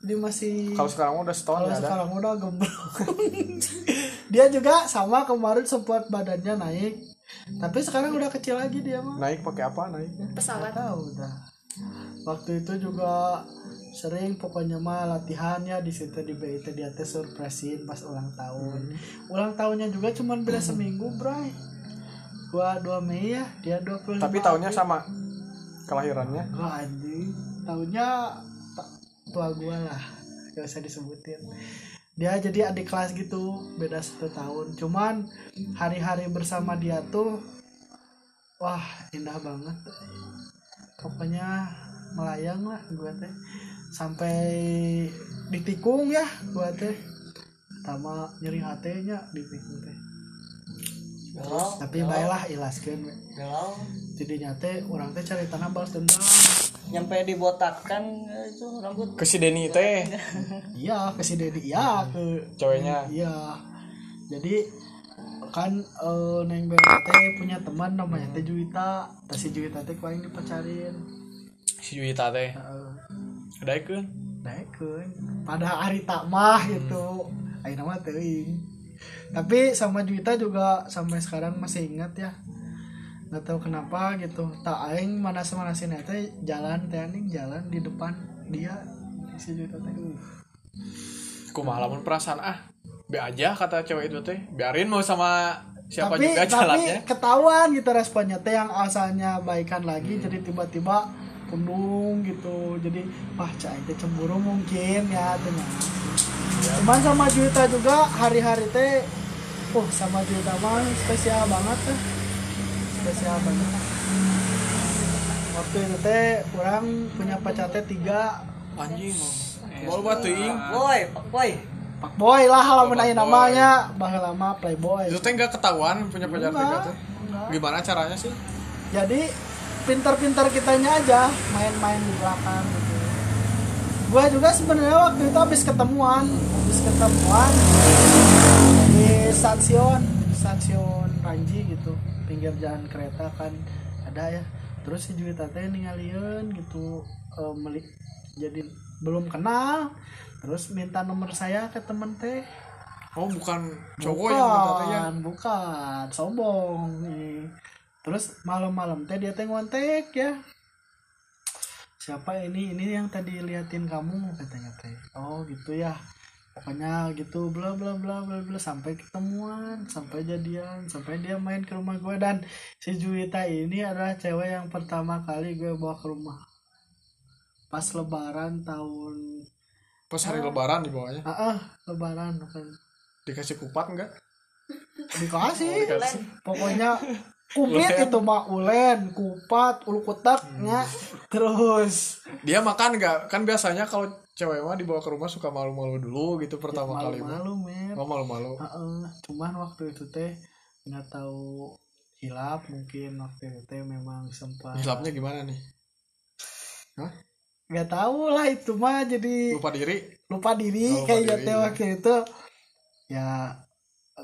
dia masih kalau sekarang udah setahun kalau ada. sekarang udah gembrong <laughs> dia juga sama kemarin sempat badannya naik. Tapi sekarang udah kecil lagi dia mah. Naik pakai apa naik? Pesawat. tahu udah. Waktu itu juga sering pokoknya mah latihannya di situ di BIT dia teh surprisein pas ulang tahun. Ulang tahunnya juga cuman beda seminggu bray. Gua 2 Mei ya dia 25 tapi tahunnya sama kelahirannya? Wah anjing. Tahunnya ta- tua gua lah gak usah disebutin. Dia jadi adik kelas gitu beda satu tahun. Cuman hari-hari bersama dia tuh wah indah banget. Pokoknya melayang lah gua teh. Sampai ditikung ya gua teh. Pertama nyeri hatenya ditikung teh. Tapi baiklah galau. Jadinya teh orang teh cari tanah balas dendam nyampe dibotakkan eh, itu rambut. Ke si Denny teh. Iya ke si Dedi iya. Ke ceweknya iya. Jadi kan eh, neng teh punya teman namanya teh Juwita. Teh si Juwita teh kuaing dipacarin. Si Juwita teh. Heeh. ada kan daekeun. Pada hari tak mah gitu. Ayo nama teuing. Tapi sama Juwita juga sampai sekarang masih ingat ya nggak tahu kenapa gitu. Tak aing mana mana sini teh jalan teh aning jalan di depan dia. Si Juwita teh uh. kumaha lamun perasaan ah be aja kata cewek itu teh. Biarin mau sama siapa tapi, juga tapi jalannya. ketahuan gitu responnya teh yang asalnya baikan lagi jadi tiba-tiba pundung gitu. Jadi wah cai teh cemburu mungkin ya dengan cuman sama Juwita juga hari-hari teh oh sama Juwita mah spesial banget tuh spesial banget. Waktu itu teh orang punya pacar teh tiga. Anjing mau. Batu ing. Boy pak boy. Pak Boy lah aya Boy. namanya. Baheula lama Playboy itu teh nggak ketahuan punya pacar tiga tuh. gimana caranya sih? Jadi pintar-pintar kitanya aja main-main di belakang gitu. Gua juga sebenarnya waktu itu habis ketemuan habis ketemuan di stasiun stasiun Panji gitu pinggir jalan kereta kan ada ya. Terus si Juwita teh gitu eh, meli jadi belum kenal. Terus minta nomor saya ke temen teh. Oh bukan cowok yang minta teh ya? bukan bukan sombong. Nih. terus malam-malam teh dia teh ngontek ya. Siapa ini ini yang tadi liatin kamu katanya teh. Oh gitu ya pokoknya gitu bla bla bla bla bla sampai ketemuan sampai jadian sampai dia main ke rumah gue dan si Juwita ini adalah cewek yang pertama kali gue bawa ke rumah. Pas lebaran tahun pas hari lebaran di bawahnya ah ah, lebaran kan dikasih kupat enggak dikasih. Oh, dikasih. pokoknya <laughs> kumplit Ulen. itu mah ulen kupat ulu kutaknya terus. Dia makan enggak kan biasanya kalau cewek mah dibawa ke rumah suka malu-malu dulu gitu pertama kali mah. malu-malu men oh malu-malu. Heeh, cuman waktu itu teh nggak tahu hilap mungkin waktu itu teh memang sempat hilapnya gimana nih? Nggak tahu lah itu mah jadi lupa diri? Lupa diri Oh, lupa kayak diri, teh ya. waktu itu. Ya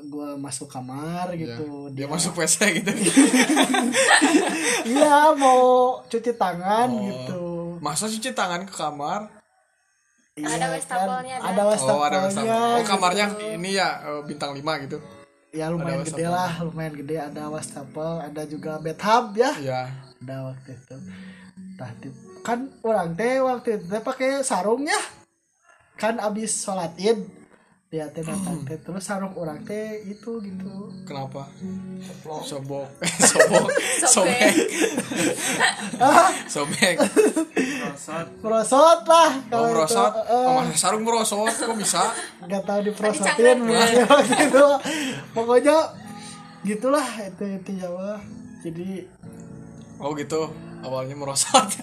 gua masuk kamar gitu dia masuk WC gitu. <laughs> Iya mau cuci tangan Oh. gitu. Masa cuci tangan ke kamar Iya, Ada wastafelnya, kan, ada. ada oh wastafelnya. Ada wastafel. Oh kamarnya gitu. ini ya eh, bintang 5 gitu. Ya lumayan Ada gede lah lumayan gede. Ada wastafel ada juga bathtub ya. Ya ada waktu itu. Tah, di- kan orang teh waktu itu pakai sarung ya. Kan abis sholat id dia teh datang teh. Terus sarung orang teh itu gitu. Kenapa? Sobok. <laughs> Sobok. Sobek. Sobek. Merosot. Lah oh kalau itu merosot oh, sarung merosot kok bisa? Nggak tahu diprosotin mungkin waktu itu pokoknya gitulah itu itu Jawa jadi oh gitu awalnya merosot <laughs>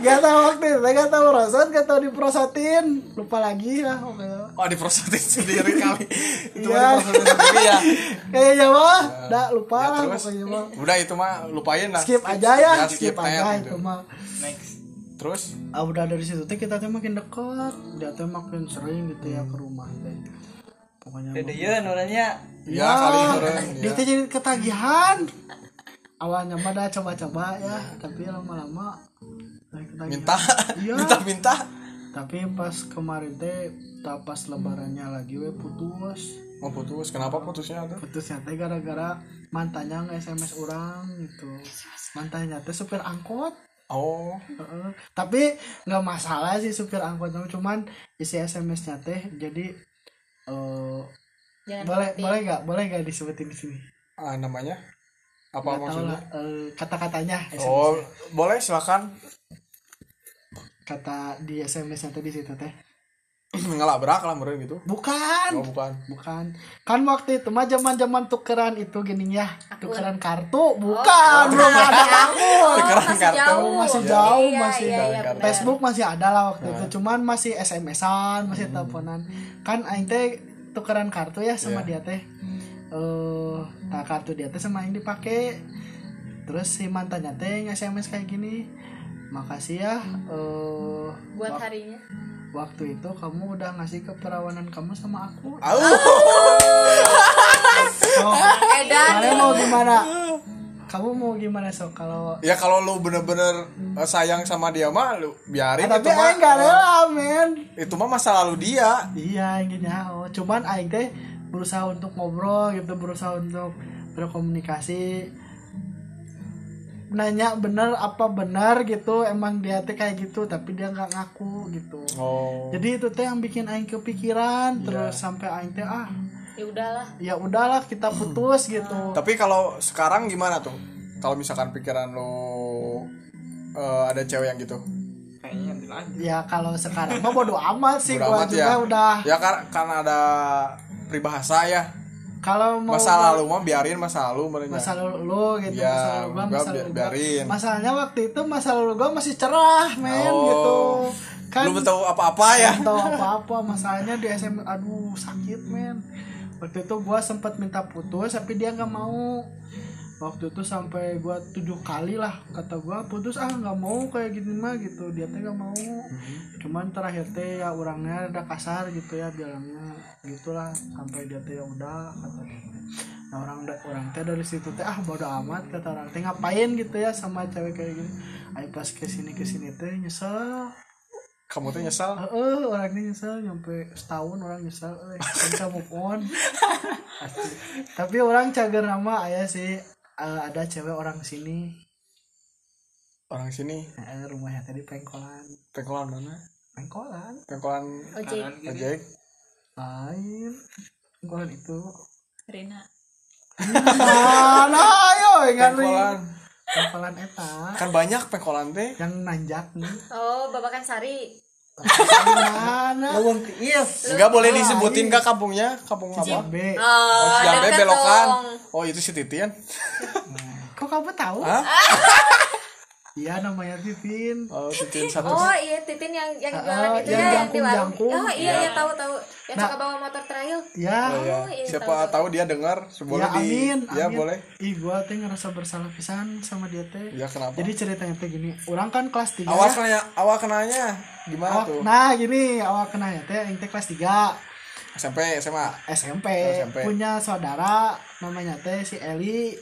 Gak tahu waktu itu, gak tahu rosot, gak tahu diprosotin, lupa lagi lah. pokoknya. oh diprosotin sendiri kali itu Iya. mah diprosotin sendiri ya Kayaknya <laughs> mah, dah lupa Ya, lah terus pokoknya mah. udah itu mah lupain lah Skip aja ya, Ya, skip, tet, aja gitu. itu mah. terus Ah, udah dari situ teh kita teh makin dekat, dia teh makin sering gitu ya ke rumah teh. Pokoknya mah. Dedeyeun orangnya ya, kali orang dia ya. teh jadi ketagihan. Awalnya mah dah coba-coba ya, tapi lama-lama minta. Iya. minta minta. Tapi pas kemarin teh, tak pas lebarannya lagi we putus. mau putus. Kenapa putusnya tuh? Putusnya teh gara-gara mantannya nge SMS orang gitu. Mantannya teh supir angkot. oh. Heeh. tapi nggak masalah sih supir angkotnya cuman isi SMS-nya teh jadi Jangan boleh boleh nggak? Boleh nggak disebutin di sini? Ah, namanya apa Nggak maksudnya? eh, kata-katanya SMS oh boleh silakan. Kata di SMS-nya teh di situ teh <clears throat> ngelabrak lah meren gitu. Bukan. Oh bukan. Bukan. Kan waktu itu mah zaman zaman tukeran itu gini ya. Tukeran kartu? Bukan. Belum ada akun Tukeran masih kartu. jauh. masih jauh Iya, masih. iya, iya. Facebook masih ada lah waktu itu. Cuman masih SMS-an masih teleponan. Kan aing teh tukeran kartu ya sama dia teh. eh nah kartu dia teh sama yang dipakai. Terus si mantannya teh nge-SMS kayak gini makasih ya eh buat wak- harinya? Waktu itu kamu udah ngasih keperawanan kamu sama aku. So, edan. Kalian mau gimana? Kamu mau gimana so kalau ya kalau lu bener-bener eh, sayang sama dia mah lu biarin Ah, tapi itu mah aing gak rela men. Itu mah masa lalu dia. Iya ingin oh. Cuman aing teh berusaha untuk ngobrol gitu berusaha untuk berkomunikasi. Nanya bener apa benar gitu emang dia teh kayak gitu tapi dia nggak ngaku gitu. Oh. Jadi itu teh yang bikin aing kepikiran terus sampai aing teh ah ya udahlah. ya udahlah kita putus gitu. Tapi kalau sekarang gimana tuh? Kalau misalkan pikiran lu eh, ada cewek yang gitu? Kayaknya dilanjut. Ya kalau sekarang mah bodo amat sih Bodo gua amat juga ya. udah ya kan kan ada peribahasa ya kalau mau masa lalu mah biarin masa lalu merenya. masa lalu lu gitu Ya, masa lalu gua gua masa lalu gua. biarin. masalahnya waktu itu masa lalu gua masih cerah men Oh. gitu kan belum tahu apa-apa ya belum tahu apa-apa masalahnya di SMA aduh sakit men waktu itu gua sempat minta putus tapi dia nggak mau waktu itu sampai gua tujuh kali lah kata gua putus ah nggak mau kayak gini mah gitu. Dia teh nggak mau. Cuman terakhir teh ya orangnya ada kasar gitu ya bilangnya. Gitulah sampai dia teh ya udah kata dia. nah orang orang teh dari situ teh ah bodo amat kata orang teh. Ngapain gitu ya sama cewek kayak gini? Ayo pas ke sini ke sini teh nyesel. Kamu tuh nyesal Heeh, orang ini nyesel nyampe setahun orang nyesel eh move on. <laughs> Tapi orang cager nama ayah sih eh, ada cewek orang sini. Orang sini? Eh, rumahnya tadi pengkolan. Pengkolan mana? Pengkolan. Pengkolan ojek. ojek. lain. Pengkolan itu. Rina mana? Ayo ingat pengkolan. Pengkolan eta. Kan banyak pengkolan teh. Yang nanjak nih. Oh babakan sari mana lawang iya. Nggak boleh disebutin kak kampungnya. Kampung apa? Jambe oh, Oh, belokan. Oh, itu si Titian. kok kamu tahu? Hah? <laughs> iya namanya Titin Oh, Titin satu. Oh iya Titin yang yang Ah, jualan itu yang ya yang di warung. Oh iya iya tahu tahu. Yang Nah. suka bawa motor trail. ya Oh, ya. Oh, iya, Siapa tahu, tahu dia dengar, boleh ya di amin, Ya, amin. boleh. ih gua teh ngerasa bersalah pisan sama dia teh Ya kenapa? jadi ceritanya teh gini orang kan kelas 3 awal kenanya, awal kenanya gimana tuh? nah gini awal kenanya teh aing teh kelas 3 SMP, SMA. SMP, SMP. punya saudara namanya teh si Eli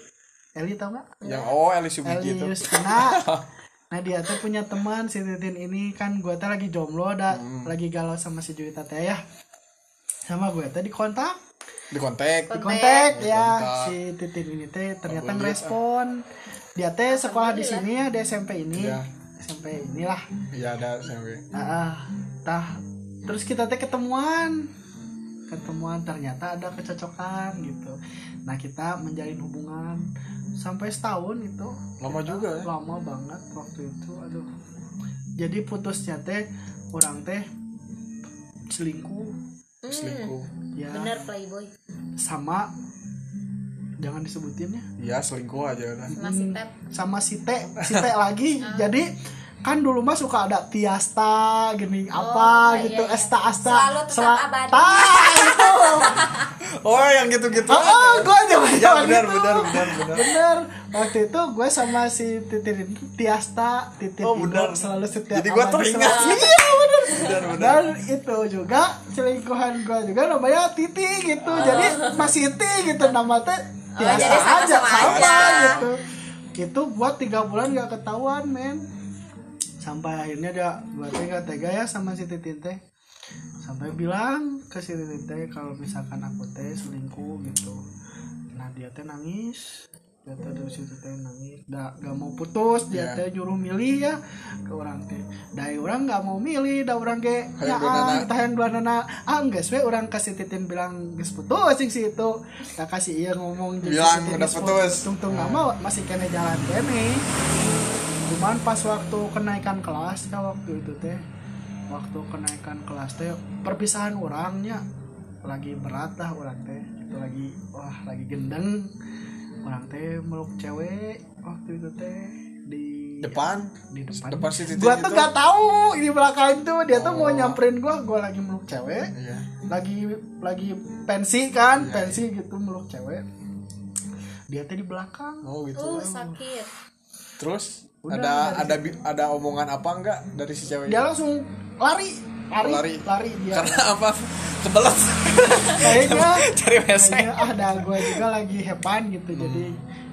Eli tau gak? Yang oh Eli Subiji Eli itu. Yustina <laughs> nah dia tuh punya teman si Titin ini kan gua teh lagi jomblo ada Hmm. lagi galau sama si Juwita teh ya sama gue teh dikontak Di kontak. di kontak ya Kontak. si Titin ini teh ternyata ngerespon dia teh sekolah di sini ya di SMP ini Iya. SMP inilah Iya ada SMP. ah ah. tah terus kita teh ketemuan ketemuan ternyata ada kecocokan gitu nah kita menjalin hubungan sampai setahun itu Lama juga ya. lama banget waktu itu aduh jadi putusnya teh orang teh selingkuh Hmm, Selingkuh. ya bener playboy. sama jangan disebutin ya ya selingkuh aja udah Masih tet. sama si T si T <laughs> lagi jadi kan dulu mah suka ada Tiasta gini apa iya, gitu iya. Esta Asta Selalu tetap abadi. <laughs> Oh yang gitu-gitu oh gue aja ya benar benar benar benar. Bener waktu itu gue sama si Titin Tiasta Titin Oh, benar. selalu setiap Jadi gua abadi teringat. <laughs> iya bener benar benar. Dan itu juga selingkuhan gue juga namanya Titi gitu. Jadi masih Titi gitu nama teh Oh, biasa jadi sama-sama sama aja. gitu. Itu buat tiga bulan gak ketahuan men. Sampai akhirnya dia gue teh gak tega ya sama si Titin teh sampai bilang ke si Titin teh kalau misalkan aku teh selingkuh gitu. Nah dia teh nangis. Dia teh dari situ teh nangis. Da, gak mau putus. Dia Iya. teh nyuruh milih ya ke orang teh. Dari orang gak mau milih. Da orang ke ya duanana. kita yang dua nana. Ah enggak we orang kasih titin bilang geus putus sing si itu. Tak kasih iya ngomong Bilang udah putus. tungtung nggak mau. Masih kena jalan kene. Cuman pas waktu kenaikan kelas kan waktu itu teh waktu kenaikan kelas teh perpisahan orangnya lagi berat lah orang teh. Itu lagi wah lagi gendeng. Orang teh meluk cewek waktu itu teh di depan? Di depan, depan si gua tuh itu. gak tahu di belakang tuh. Dia tuh mau Oh. nyamperin gua gua lagi meluk cewek. Iya. Lagi lagi pensi kan Iya, pensi gitu meluk cewek. Dia tuh di belakang. Oh gitu. Uh, sakit. terus Udah, ada ada ada omongan apa enggak dari si cewek dia langsung lari. Lari. Lari. lari dia karena apa? Kebelet. Kayaknya <laughs> cari WC. kayaknya ah dah gue juga lagi hepan gitu. Jadi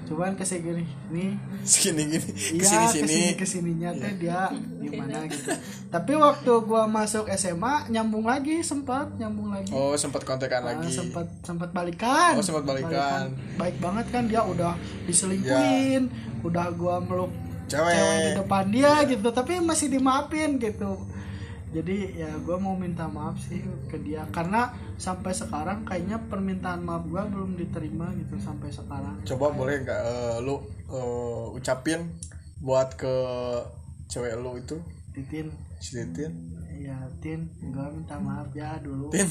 cuman ke sini gini nih segini gini. Iya ke sini sini. ke sini ke sininya teh dia gimana gitu. Tapi waktu gua masuk SMA nyambung lagi sempat nyambung lagi. Oh sempat kontekan Ah, lagi. sempat sempat balikan. Oh, sempat balikan. baik banget kan dia udah diselingkuhin udah gua meluk Cewek. cewek di depan dia gitu. Tapi masih dimaafin gitu jadi ya gua mau minta maaf sih ke dia. Karena sampai sekarang kayaknya permintaan maaf gua belum diterima gitu sampai sekarang. Coba boleh nggak eh, lu eh, ucapin buat ke cewek lu itu? Titin. Si Titin? Iya, Tin, gua minta maaf ya dulu. Tin?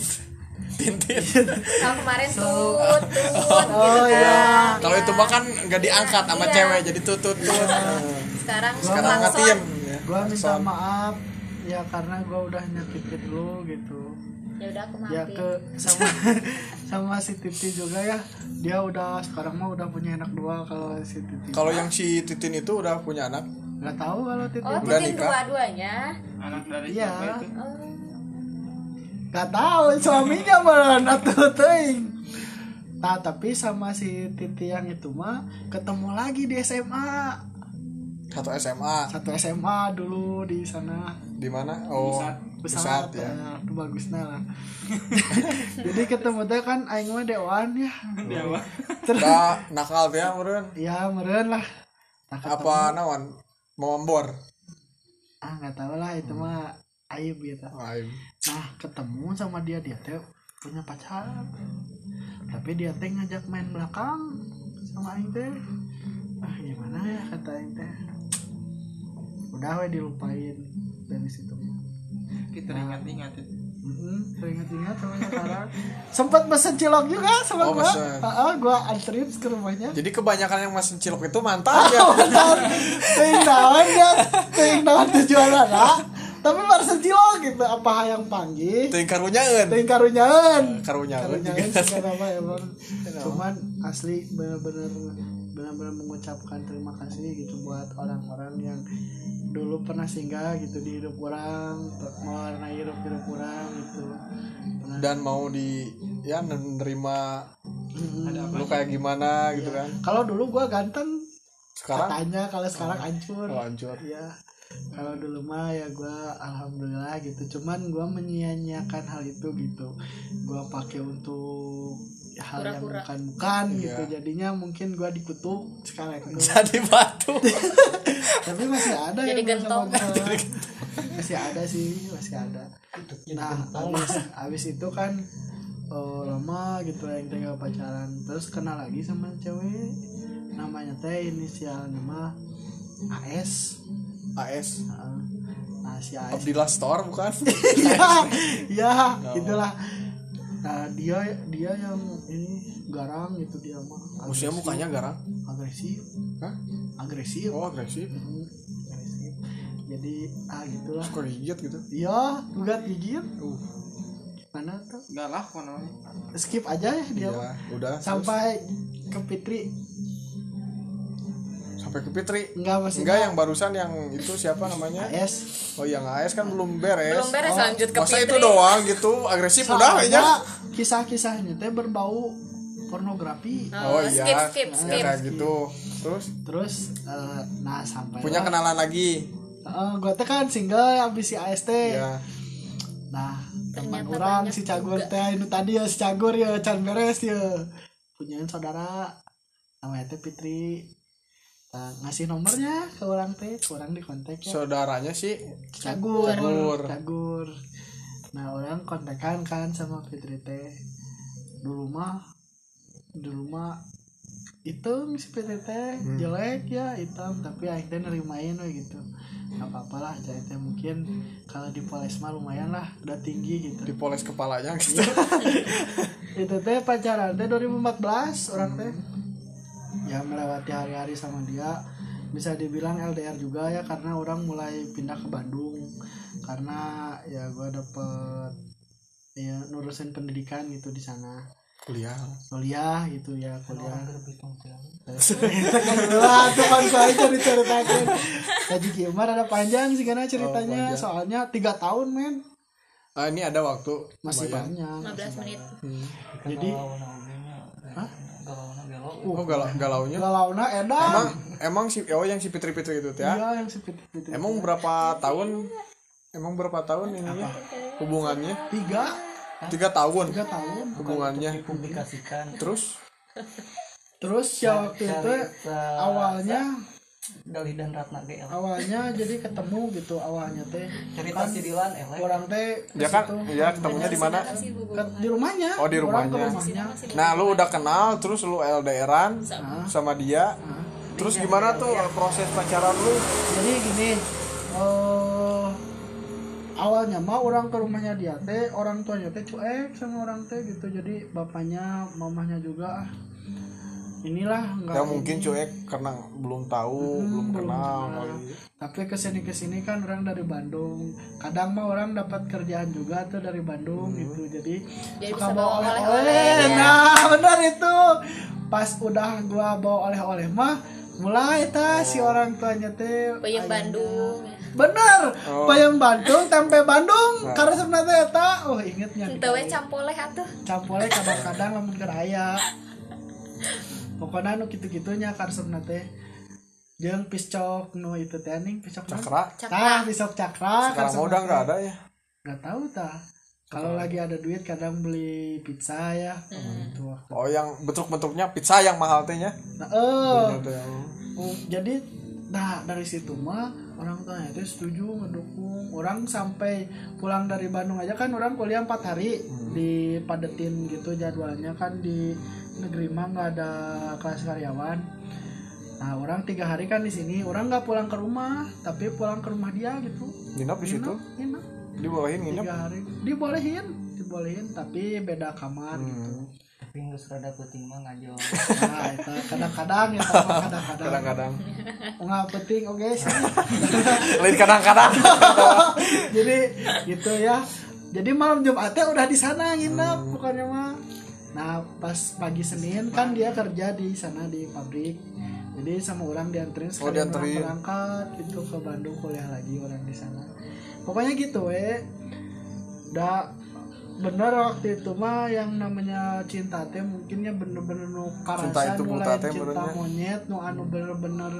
Tin Tin? <laughs> Kalau kemarin tut <laughs> tut gitu Oh, kan. iya. kalau itu mah kan nggak diangkat sama Iya. cewek jadi tutut. Tut Sekarang sekarang klakson. ngatin Gua minta maaf ya karena gua udah nyakitin lu gitu. Ya udah aku Ya maafin. ke sama <laughs> sama si Titi juga ya. Dia udah sekarang mah udah punya anak dua kalau si Titi. kalau yang si Titin itu udah punya anak nggak tahu kalau Titi. Oh, Udah titin nikah? dua-duanya. anak dari Iya. siapa itu Oh. Gak tahu suaminya malah atuh teuing. Nah, tapi sama si Titi yang itu mah ketemu lagi di SMA. Satu SMA Satu SMA dulu di sana. di mana oh Pesawat pusat ya ya. Itu bagusnya lah. <laughs> Jadi ketemu teh kan aing mah dewan ya. <laughs> Terus Udah nakal teh meureun ya meren lah. Nah, apa nawan mau membor Ah nggak tahu lah itu mah aib gitu. Aib. Nah ketemu sama dia dia teh punya pacar. Tapi dia teh ngajak main belakang sama aing teh. Ah gimana ya kata aing teh. Udah we dilupain dari situ. kita ingat-ingat itu. Mm-mm, teringat-ingat sama sekarang sempat pesen cilok juga sama Oh, gua. pesen. Heeh, gua anterin ke rumahnya. Jadi kebanyakan yang masih cilok itu mantan ya? <laughs> Ting naon ya. Ting naon tujuan anak tapi baru cilok gitu. Apa yang panggil? Ting karunyaeun. Ting karunyaeun. Karunyaeun karunyaeun juga. sekarang <laughs> apa emang. Cuman asli bener-bener benar-benar mengucapkan terima kasih gitu buat orang-orang yang dulu pernah singgah gitu di hidup orang mewarnai hidup hidup orang gitu. Pernah. Dan mau di ya menerima Mm, lu kayak gimana gitu kan? Kalau dulu gua ganteng sekarang? katanya kalau sekarang hancur. Oh, hancur. Ya kalau dulu mah ya gua alhamdulillah gitu. Cuman gua menyia-nyiakan hal itu gitu. Gua pakai untuk hal yang Pura-pura. bukan bukan Iya. gitu. Jadinya mungkin gua dikutuk sekarang itu. <laughs> Jadi batu. <laughs> Tapi masih ada Jadi yang sama gentong. masih ada sih masih ada. Nah abis abis itu kan eh, lama gitu yang tinggal pacaran. Terus kenal lagi sama cewek namanya teh inisial nama AS AS Heeh. nah si AS Abdillah Store bukan? <laughs> Ya ya itulah nah dia dia yang ini garang gitu dia mah Maksudnya Agresif. mukanya garang? Agresif. Hah? agresif. Oh agresif. Hmm, agresif. Jadi ah gitulah. Suka gigit gitu? Iya tugat gigit uh. Mana tuh? Enggak lah mana skip aja ya dia iya mah. udah sampai ke Fitri sampai ke Fitri. Enggak maksudnya enggak yang barusan yang itu siapa namanya? AS oh yang AS kan belum beres. Belum beres lanjut ke masa Fitri. itu doang gitu agresif udah kayaknya. Soalnya kisah-kisahnya teh berbau pornografi. Oh, Oh, iya. skip, skip, Ya, skip. kayak gitu. Terus? Terus eh, nah sampai punya kenalan lagi? Gue teh kan single habis si AST ya nah teman orang si Cagur teh itu tadi ya si Cagur ya can beres ya. Punyain saudara. Namanya teh Fitri Nah, ngasih nomornya ke orang teh orang di kontak ya. Saudaranya sih Cagur. Cagur. Cagur. Nah orang kontekan kan sama Fitri teh. Dulu mah dulu mah hitam si Fitri teh. Hmm. jelek ya hitam. Tapi akhirnya nerimain we gitu. Nggak apa-apa lah teh mungkin kalau di Poles mah lumayan lah udah tinggi gitu. Dipoles kepalanya gitu. <laughs> Itu teh pacaran teh 2014 orang teh ya melewati hari-hari sama dia bisa dibilang LDR juga ya karena orang mulai pindah ke Bandung. Karena ya gue dapet ya nurusin pendidikan gitu di sana. Kuliah. Kuliah gitu ya kuliah. <laughs> lah tuh kan saya cari ceritakan Kimar ada panjang sih karena ceritanya panjang. soalnya tiga tahun men. Ah ini ada waktu masih lumayan. banyak 15 menit. Hmm. jadi? Oh galau galaunya? Galauna edan. Emang emang si oh yang si Fitri Fitri itu ya iya yang seperti itu. Emang berapa tahun? Emang berapa tahun ininya? Hubungannya? Tiga. Tiga tahun? Tiga tahun. Hubungannya? Publikasikan terus? Terus ya waktu itu awalnya Galih dan Ratna GL awalnya jadi ketemu gitu awalnya teh. Cerita si Dilan elek orang teh ya kan ya ketemunya di mana? Di rumahnya. Oh, di rumahnya. rumahnya. Nah lu udah kenal terus lu LDRan sama dia. Terus gimana tuh proses pacaran lu? Jadi gini eh awalnya mah orang ke rumahnya dia teh orang tuanya teh cuek sama orang teh gitu. Jadi bapaknya mamahnya juga ah, inilah enggak ya mungkin cuek karena belum tahu belum kenal kali. tapi ke sini ke sini kan orang dari Bandung. Kadang mah orang dapat kerjaan juga tuh dari Bandung gitu. Jadi, Jadi suka bisa bawa oleh-oleh. ya. nah <laughs> benar itu. Pas udah gua bawa oleh-oleh mah mulai ta si orang tuanya teh. Ayahnya. Bandung. Bener Oh. payung Bandung tempe Bandung. Karena sebenarnya eta oh ingetnya Ente we campoleh atuh. Campurnya kadang-kadang lamun ke pokoknya nu gitu-gitunya karena teh jeung piscok nu itu teh anjing piscok cakra. Tah, pisau cakra sekarang udah nggak ada ya. Nggak tahu tah. Kalau lagi ada duit kadang beli pizza ya. Gitu. Oh yang bentuk-bentuknya pizza yang mahal tehnya nah eh. Gitu oh, jadi nah dari situ mah orang tuanya itu setuju ngedukung. Orang sampai pulang dari Bandung aja kan orang kuliah empat hari di padetin gitu jadwalnya. Kan di negeri mah nggak ada kelas karyawan. Nah orang tiga hari kan di sini. Orang nggak pulang ke rumah tapi pulang ke rumah dia gitu. Nginep di situ? Nginep, nginep. dibolehin nginep? Tiga hari. Dibolehin dibolehin tapi beda kamar gitu tapi nggak serada penting mah ngajol nah itu kadang-kadang ya kadang-kadang. Kadang-kadang. Nggak penting oke sih. Lain kadang-kadang. <laughs> Jadi gitu ya. Jadi malam Jumatnya udah di sana nginep pokoknya mah. Nah pas pagi Senin kan dia kerja di sana di pabrik. Jadi sama orang dianterin sekalian orang dianterin. berangkat gitu ke Bandung kuliah lagi orang di sana. Pokoknya gitu we udah bener waktu itu mah yang namanya cinta teh mungkinnya bener-bener nu Cinta karasan itu buta lain teh cinta benernya. monyet nu anu bener-bener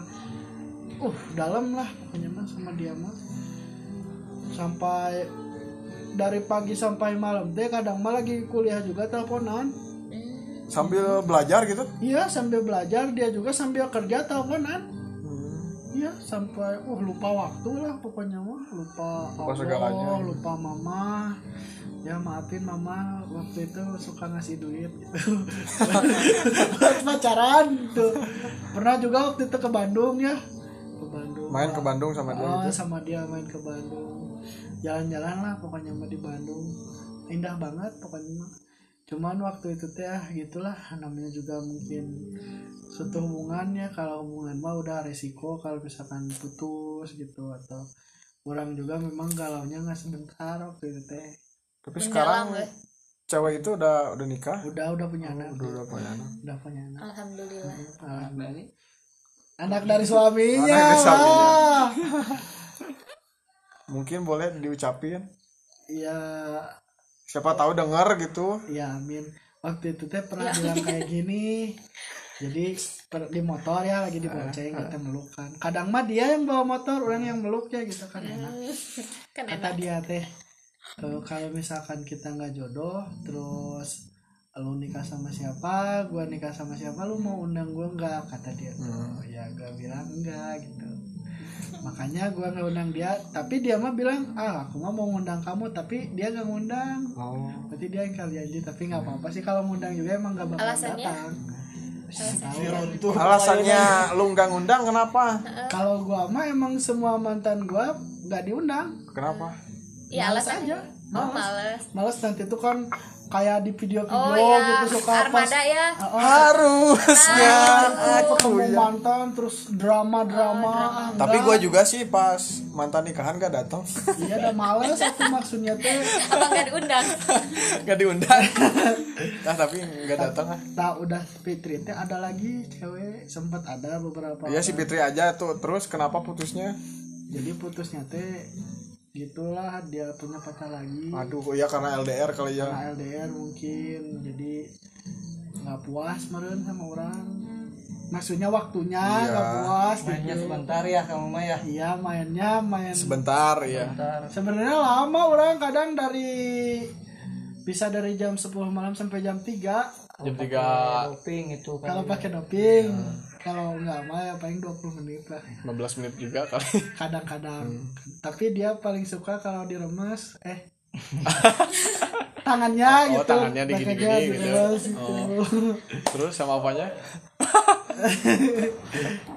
uh dalam lah pokoknya mah sama dia mah. Sampai dari pagi sampai malam teh kadang mah lagi kuliah juga teleponan. Sambil belajar gitu? Iya sambil belajar dia juga sambil kerja teleponan iya sampai uh lupa waktu lah pokoknya mah lupa Lupa Allah, segalanya. lupa mama. Ya maafin mama waktu itu suka ngasih duit gitu. <laughs> Buat pacaran gitu. Pernah juga waktu itu ke Bandung ya. Ke Bandung. Main ke Bandung sama dia Oh, gitu sama dia main ke Bandung. Jalan-jalan lah pokoknya mah di Bandung. Indah banget pokoknya. mah cuman waktu itu teh ah, gitulah. Namanya juga mungkin suatu hubungan ya. Kalau hubungan mah udah resiko kalau misalkan putus gitu. Atau orang juga memang galaunya nggak sebentar waktu itu teh. Tapi sekarang cewek itu udah udah nikah? Udah udah punya anak. udah udah punya anak. Udah punya anak. Alhamdulillah. Alhamdulillah. anak dari suaminya. Anak dari suaminya. <laughs> Mungkin boleh diucapin. Iya siapa tahu denger gitu. Iya amin. Waktu itu teh pernah bilang kayak <laughs> gini. Jadi per- di motor ya lagi dibonceng kita meluk kan. Kadang mah dia yang bawa motor orang yang meluk ya gitu kan enak. <laughs> Kan kata dia teh "Eh, kalau misalkan kita nggak jodoh terus lu nikah sama siapa gua nikah sama siapa lu mau undang gua nggak? Kata dia. Oh ya gua bilang enggak gitu makanya gua nggak undang dia tapi dia mah bilang ah aku mah mau ngundang kamu tapi dia nggak ngundang. Oh. Berarti dia yang kali aja tapi nggak apa-apa sih kalau ngundang juga emang nggak bakal Alasannya? datang. Alasannya? Lu nggak ngundang kenapa? Kalau gua mah emang semua mantan gua nggak diundang. Kenapa? Ya alasannya. Aja. Oh, Males. males. males nanti tuh kan kayak di video-video Oh ya, gitu suka pas armada ya. Oh, harusnya ketemu mantan terus drama-drama ah, tapi enggak. gue juga sih pas mantan nikahan gak datang iya udah males aku maksudnya teh Apa nggak diundang? <laughs> nggak diundang <laughs> nah tapi nggak datang ah tak udah Fitri teh ada lagi cewek sempat ada beberapa Iya si. Fitri aja tuh terus kenapa putusnya jadi putusnya teh gitulah dia punya pacar lagi. Aduh ya karena LDR kali ya. Karena LDR mungkin jadi nggak puas meren sama orang. Maksudnya waktunya Iya. nggak puas mainnya gitu sebentar ya kamu mah ya. Iya mainnya main sebentar ya Sebentar. sebenarnya lama orang kadang dari bisa dari jam 10 malam sampai jam 3 jam tiga doping itu kan. Kalau pakai doping kalau nggak mah ya paling 20 menit lah. 15 menit juga kali. Kadang-kadang. Hmm. tapi dia paling suka kalau diremes eh. <laughs> Tangannya Oh, gitu. tangannya digini-gini Tangannya gitu. gitu. terus sama apanya? <laughs>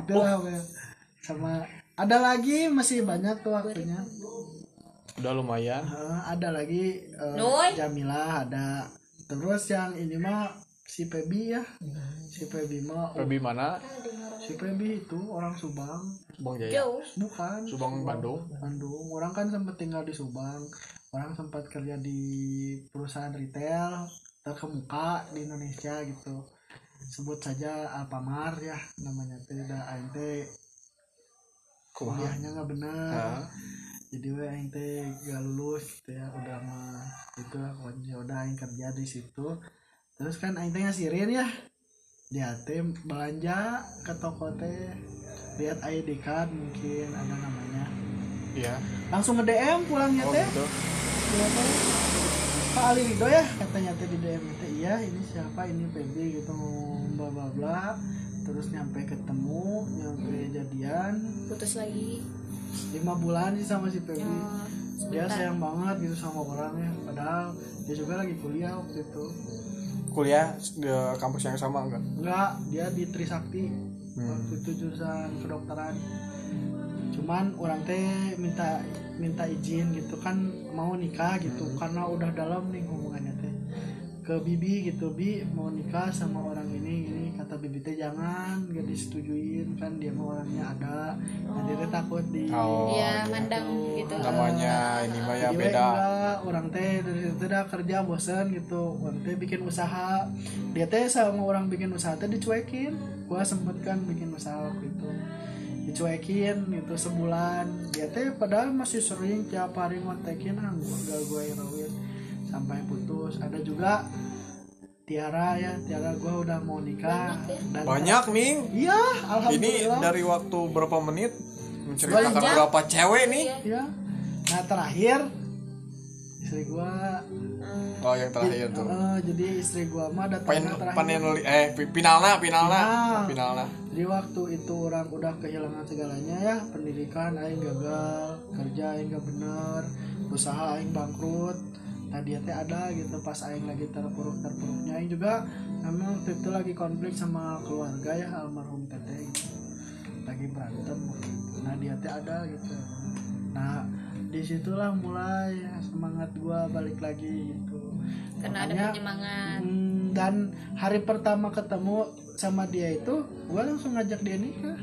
Lah, Bel. sama ada lagi? Masih banyak tuh waktunya. Udah lumayan. Eh, ada lagi Nuy. Jamila ada. Terus yang ini mah si Pebi ya. Si Pebi mah oh, Febi mana? Si Pebi itu orang Subang. Subang Jaya. Jauh. bukan. Subang Bandung. Bandung. Orang kan sempat tinggal di Subang. Orang sempat kerja di perusahaan retail terkemuka di Indonesia gitu. Sebut saja Alfamart ya namanya teh kumaha? Kuliahnya nggak benar Nah, jadi we aing teh gak lulus gitu ya udah mah itu udah aing kerja di situ terus kan aing teh ngasirin ya. Dia teh belanja ke toko teh. Lihat ID card mungkin ada namanya. Iya. Langsung nge DM pulangnya oh teh. gitu. Dia teh, Pak Ali Ridho ya katanya teh di DM teh. Iya ini siapa? Ini Febri gitu bla bla bla. Terus nyampe ketemu nyampe jadian. Putus lagi. lima bulan sih sama si Febri Oh, dia sebentar. sayang banget gitu sama orangnya. Padahal dia juga lagi kuliah waktu itu kuliah di kampus yang sama enggak? Enggak dia di Trisakti. Hmm. waktu itu jurusan kedokteran. Cuman orang teh minta minta izin gitu kan mau nikah gitu. Karena udah dalam nih hubungannya teh. Ke bibi gitu bi mau nikah sama orang ini kata bibi teh jangan gak disetujuin kan dia mau orangnya ada. Nanti teh takut di Oh, Iya, mandang gitu. namanya ini mah ya beda. Enggak, orang teh dari situ dah kerja bosen gitu. Orang teh bikin usaha. Dia teh sama orang bikin usaha teh dicuekin. Gua sempet kan bikin usaha waktu itu. Dicuekin gitu sebulan. Dia teh padahal masih sering tiap hari ngontekin ah gua gak gue rawit. Sampai putus. Ada juga Tiara ya Tiara gua udah mau nikah. Dan banyak nih iya ini alhamdulillah. dari waktu berapa menit menceritakan Banyak. berapa cewek nih? Iya. nah terakhir istri gua oh yang terakhir tuh. Eh, jadi istri gua mah Pen, datangnya terakhir. panen eh finalna finalna Final. finalna Jadi waktu itu orang udah kehilangan segalanya ya pendidikan aing gagal kerja aing gak bener usaha aing bangkrut tadi teh ada gitu pas aing lagi terpuruk terpuruknya aing juga memang waktu itu lagi konflik sama keluarga ya almarhum teteh gitu. lagi berantem nah dia teh ada gitu. Nah di situlah mulai semangat gua balik lagi gitu. Karena ada Makanya, penyemangat Hmm, dan hari pertama ketemu sama dia itu gue langsung ngajak dia nikah.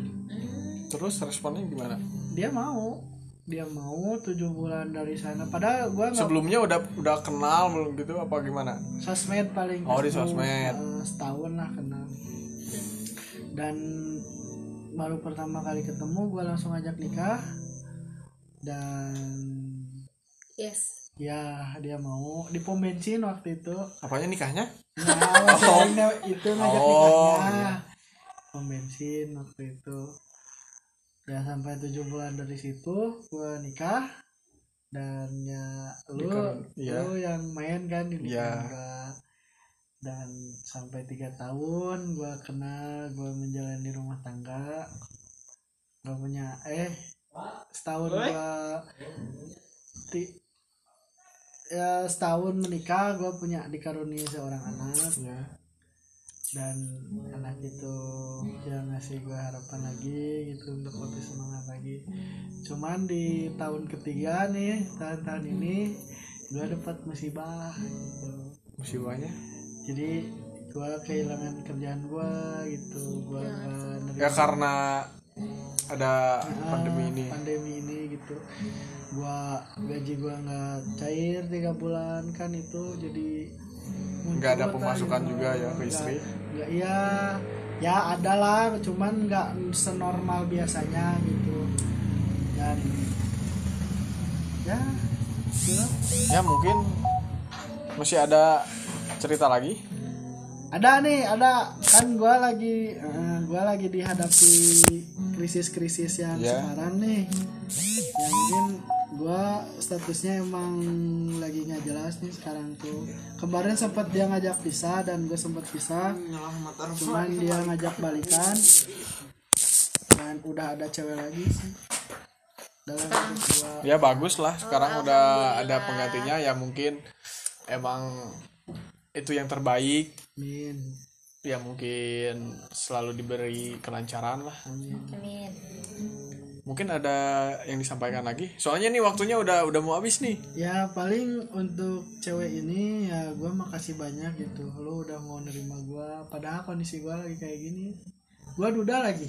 Terus responnya gimana? Dia mau dia mau tujuh bulan dari sana. Padahal gue nggak sebelumnya udah udah kenal belum gitu apa gimana? Sosmed paling Oh, di sosmed. eh, setahun lah kenal. Dan baru pertama kali ketemu gue langsung ngajak nikah. Dan yes. ya dia mau. Di pom bensin waktu itu. Apanya nikahnya? Nah masalahnya itu <laughs> ngajak Oh, nikahnya pom bensin waktu itu ya sampai tujuh bulan dari situ gue nikah. Dan ya lu iya. lu yang main kan di gua. dan sampai tiga tahun gue kenal gue menjalani rumah tangga. Gue punya eh setahun gue ti- ya setahun menikah gue punya dikaruniai seorang anak. Ya dan anak itu yang ngasih gue harapan lagi gitu untuk lebih semangat lagi. Cuman di tahun ketiga nih tahun-tahun ini gue dapat musibah gitu. Musibahnya? Jadi gue kehilangan kerjaan gue gitu gue nerima ya karena ada Ah, pandemi ini. pandemi ini gitu. Gua gaji gua nggak cair tiga bulan kan itu. Jadi Nggak ada pemasukan juga ya ke istri? nggak iya ya ada lah cuman nggak senormal biasanya gitu dan ya gitu. ya mungkin masih ada cerita lagi ada nih ada kan gua lagi eh, gua lagi dihadapi krisis-krisis yang Ya. sekarang nih yang mungkin gua statusnya emang lagi nggak jelas nih sekarang tuh. Kemarin sempat dia ngajak pisah dan gue sempat pisah. Cuman dia ngajak balikan. Dan udah ada cewek lagi sih. Dalam gua ya bagus lah. Sekarang udah ada penggantinya. Ya mungkin emang itu yang terbaik. Min ya mungkin selalu diberi kelancaran lah. Amin mungkin ada yang disampaikan lagi. Soalnya nih waktunya udah udah mau habis nih. Ya paling untuk cewek ini ya gue makasih banyak gitu. Lo udah mau nerima gue padahal kondisi gue lagi kayak gini gue duda lagi.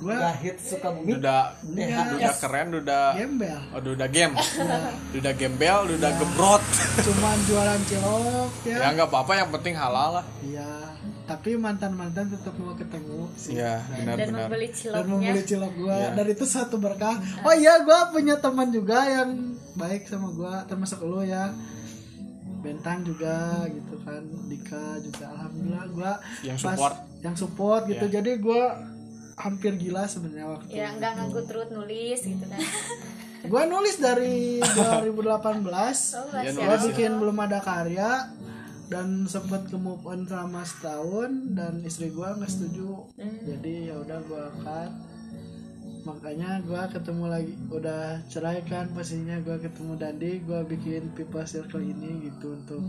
Gue Lahir suka bumi. udah Iya. udah keren udah gembel. Oh udah game udah gembel udah gebrot cuman jualan cilok ya. Ya nggak apa-apa yang penting halal lah. Iya. Tapi mantan mantan tetap mau ketemu. Sih ya dan benar-benar membeli dan ciloknya. membeli cilok gue Iya. dan itu satu berkah. Oh iya gue punya teman juga yang baik sama gue termasuk lo ya. Bentang juga gitu kan Dika juga alhamdulillah gue Yang support. yang support gitu. Iya. jadi gue hampir gila sebenarnya waktu ya nggak nganggut terus nulis gitu kan. <laughs> Gue nulis dari 2018 oh Ya, masih gue bikin belum ada karya dan sempat ke move on selama setahun dan istri gue nggak setuju. Jadi ya udah gue cut makanya gue ketemu lagi udah cerai kan pastinya gue ketemu Dandi gue bikin people circle ini gitu untuk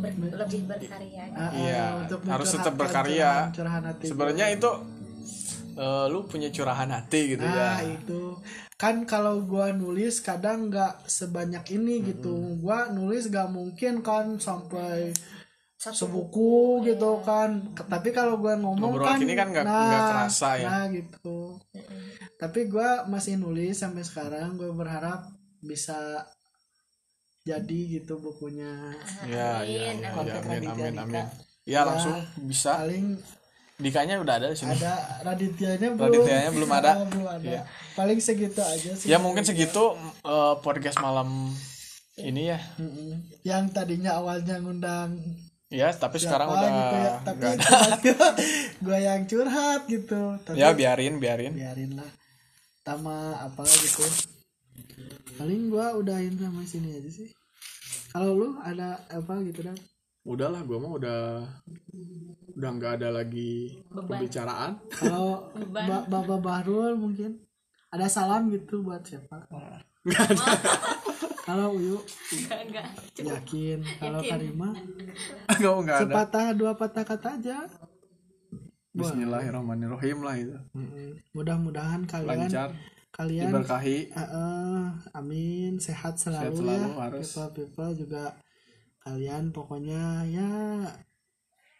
ber- lebih berkarya ah, ah, Iya, untuk harus tetap berkarya. curahan- curahan hati sebenarnya itu eh, lu punya curahan hati gitu Nah ya itu kan kalau gua nulis kadang nggak sebanyak ini gitu. Gua nulis gak mungkin kan sampai sebuku gitu kan. K- Tapi kalau gua ngomong Ngobrol kan, gini kan nggak- nggak kerasa ya. Nah gitu. Tapi gua masih nulis sampai sekarang. Gue berharap bisa jadi gitu bukunya. ya ya ya, Amin, ya, amin. amin amin amin ya langsung bisa Paling dikanya udah ada di sini ada Raditya-nya belum. Raditya-nya belum ada. Belum ada. Iya. Paling segitu aja sih. ya mungkin segitu eh, podcast malam ini ya. Yang tadinya awalnya ngundang ya tapi sekarang siapa udah gitu ya, tapi ada. <laughs> gue yang curhat gitu. Tapi ya biarin biarin biarin lah. Tama apa gitu. Paling gue udahin sampai sini aja sih. Kalau lu ada apa gitu dan? udahlah gua mah udah udah nggak ada lagi pembicaraan. Kalau ba- Bapak Bahrul mungkin ada salam gitu buat siapa? <laughs> Kalau Uyu? Enggak enggak yakin. Kalau Karima? <laughs> Nggak nggak ada. sepatah dua patah kata aja. Bismillahirrahmanirrahim lah itu. Mudah-mudahan kalian lancar kalian diberkahi Eh, eh, amin sehat selalu, Sehat selalu, ya harus. people people juga kalian pokoknya ya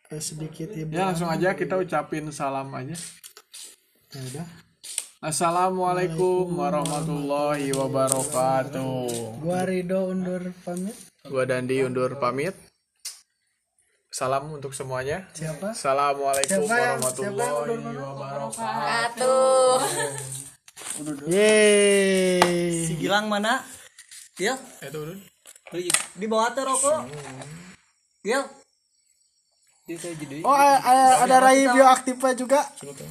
eh, sedikit ibu Ya langsung aja kita ucapin salam aja. ya udah Assalamualaikum warahmatullahi wabarakatuh. gua Rido undur pamit Gua Dandi undur pamit. Salam untuk semuanya. siapa Assalamualaikum Siapa yang- warahmatullahi siapa yang wabarakatuh. Yeay Si Gilang mana? Gil, Itu udah. di bawah tuh rokok. Gil. Oh ada, ada Rai bioaktifnya juga Sudah.